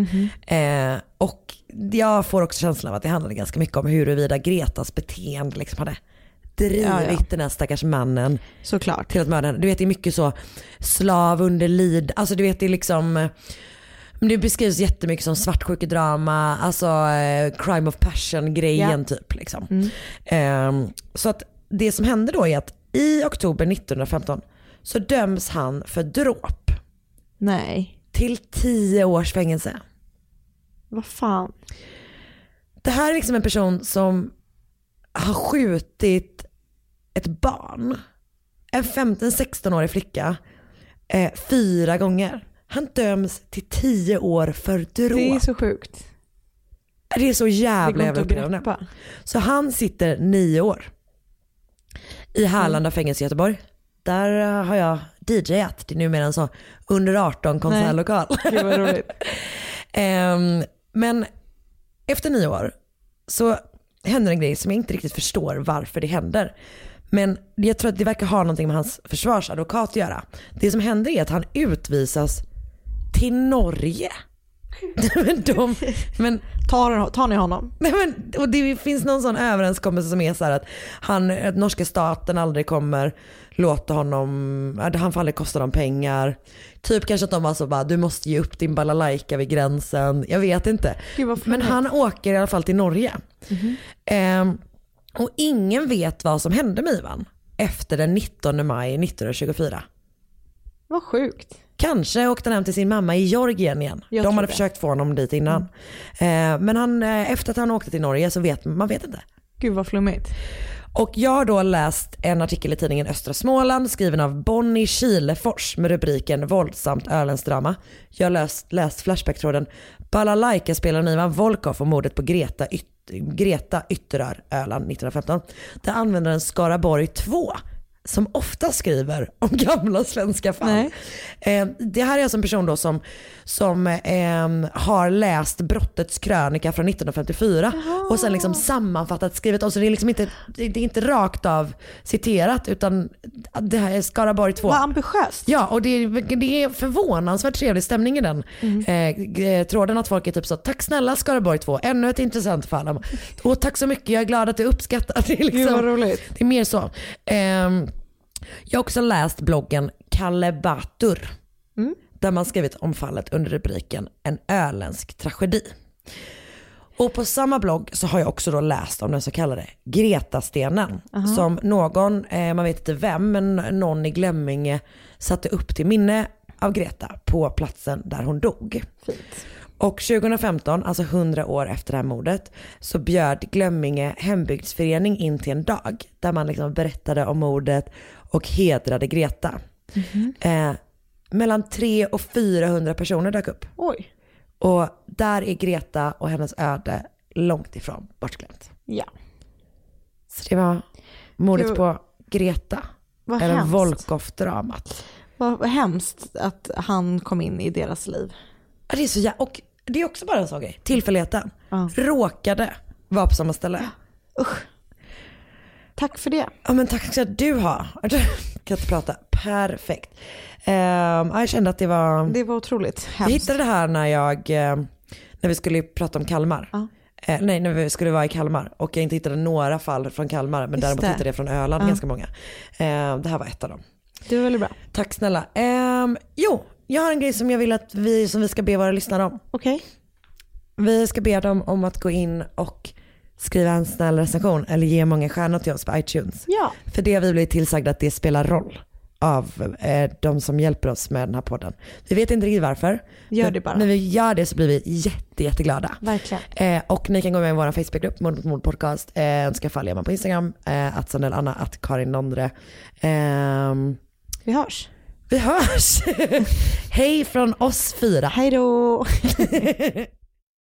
Eh, och jag får också känslan av att det handlade ganska mycket om huruvida Gretas beteende liksom hade drivit Ja, ja. den här stackars mannen Såklart. till att mörda henne. Du vet det är mycket så slav under lid, alltså du vet det är liksom eh, det beskrivs jättemycket som svartsjukedrama, alltså eh, crime of passion grejen typ. Liksom. Ehm, så att det som hände då är att i oktober 1915 så döms han för dråp Nej. till 10 års fängelse. Vad fan. Det här är liksom en person som har skjutit ett barn, en 15-16-årig flicka, eh, fyra gånger. Han döms till 10 år för dråp. Det är så sjukt. Det är så jävla jävla upprörande. Så han sitter nio år i Härlanda fängelse i Göteborg. Där har jag DJat, det är numera en så under 18 konsertlokal. Gud vad roligt. Ehm, men efter nio år så händer en grej som jag inte riktigt förstår varför det händer. Men jag tror att det verkar ha någonting med hans försvarsadvokat att göra. Det som händer är att han utvisas till Norge. men de, men Tar, tar ni honom? Nej, men, och det finns någon sån överenskommelse som är så här att, han, att norska staten aldrig kommer låta honom, han får aldrig kosta dem pengar. Typ kanske att de alltså bara, du måste ge upp din balalaika vid gränsen. Jag vet inte. Men han åker i alla fall till Norge. Ehm, och ingen vet vad som hände med Ivan efter den 19 maj 1924. Vad sjukt. Kanske åkte han hem till sin mamma i Georgien igen. Jag De hade det. försökt få honom dit innan. Eh, men han, eh, efter att han åkte till Norge så vet man vet inte. Gud vad flummigt. Och jag har då läst en artikel i tidningen Östra Småland skriven av Bonnie Kilefors med rubriken Våldsamt öländskt drama. Jag har läst, läst Flashback-tråden Balalaika-spelaren Ivan Volkov och mordet på Greta, Yt- Greta Ytterör, Öland 1915. Där användaren Skaraborg 2 som ofta skriver om gamla svenska fall. Eh, det här är alltså en person då som, som eh, har läst brottets krönika från 1954 och sen liksom sammanfattat, skrivit om. Så det är liksom inte, det är inte rakt av citerat utan det här är Skaraborg 2. Vad ambitiöst. Ja, och det är, det är förvånansvärt trevlig stämning i den eh, g- tråden. Att folk är typ så, tack snälla Skaraborg 2, ännu ett intressant fall. Och tack så mycket, jag är glad att du uppskattar det. Liksom, Gud, vad roligt. Det är mer så. Jag har också läst bloggen Kalle Batur. Där man skrivit om fallet under rubriken En öländsk tragedi. Och på samma blogg så har jag också då läst om den så kallade Greta-stenen. Som någon, eh, man vet inte vem, men någon i Glömminge satte upp till minne av Greta på platsen där hon dog. Och 2015, alltså 100 år efter det här mordet, så bjöd Glömminge hembygdsförening in till en dag där man liksom berättade om mordet och hedrade Greta. Eh, mellan 300 och 400 personer dök upp. Oj. Och där är Greta och hennes öde långt ifrån bortglömt. Ja. Så det var mordet Gud. på Greta. Vad eller. Volkov-dramat. Vad hemskt att han kom in i deras liv. Ja, det är så jä- Och det är också bara en sån grej. Tillfälligheten. Råkade vara på samma ställe. Tack för det. Ja men tack ska du ha. Kan inte prata. Perfekt. Ja, jag kände att det var... Det var otroligt Jag hemskt. hittade det här när jag, eh, när vi skulle prata om Kalmar. Eh, nej, när vi skulle vara i Kalmar och jag inte hittade några fall från Kalmar men Just däremot det. hittade jag från Öland Ja. ganska många. Eh, det här var ett av dem. Det var väldigt bra. Tack snälla. Ehm, jo, jag har en grej som jag vill att vi, som vi ska be våra lyssnare om. Okej. Vi ska be dem om att gå in och skriva en snäll recension eller ge många stjärnor till oss på iTunes. Ja. För det har vi blivit tillsagda att det spelar roll av eh, de som hjälper oss med den här podden. Vi vet inte riktigt varför. Gör det bara. När vi gör det så blir vi jätte, jätteglada. Verkligen. Eh, och ni kan gå med i vår Facebookgrupp, Mord mot mord podcast. Eh, önska gör man på Instagram, eh, att Sandell Anna, att Karin Londre. Ehm, Vi hörs. vi hörs! Hej från oss fyra. Hej då!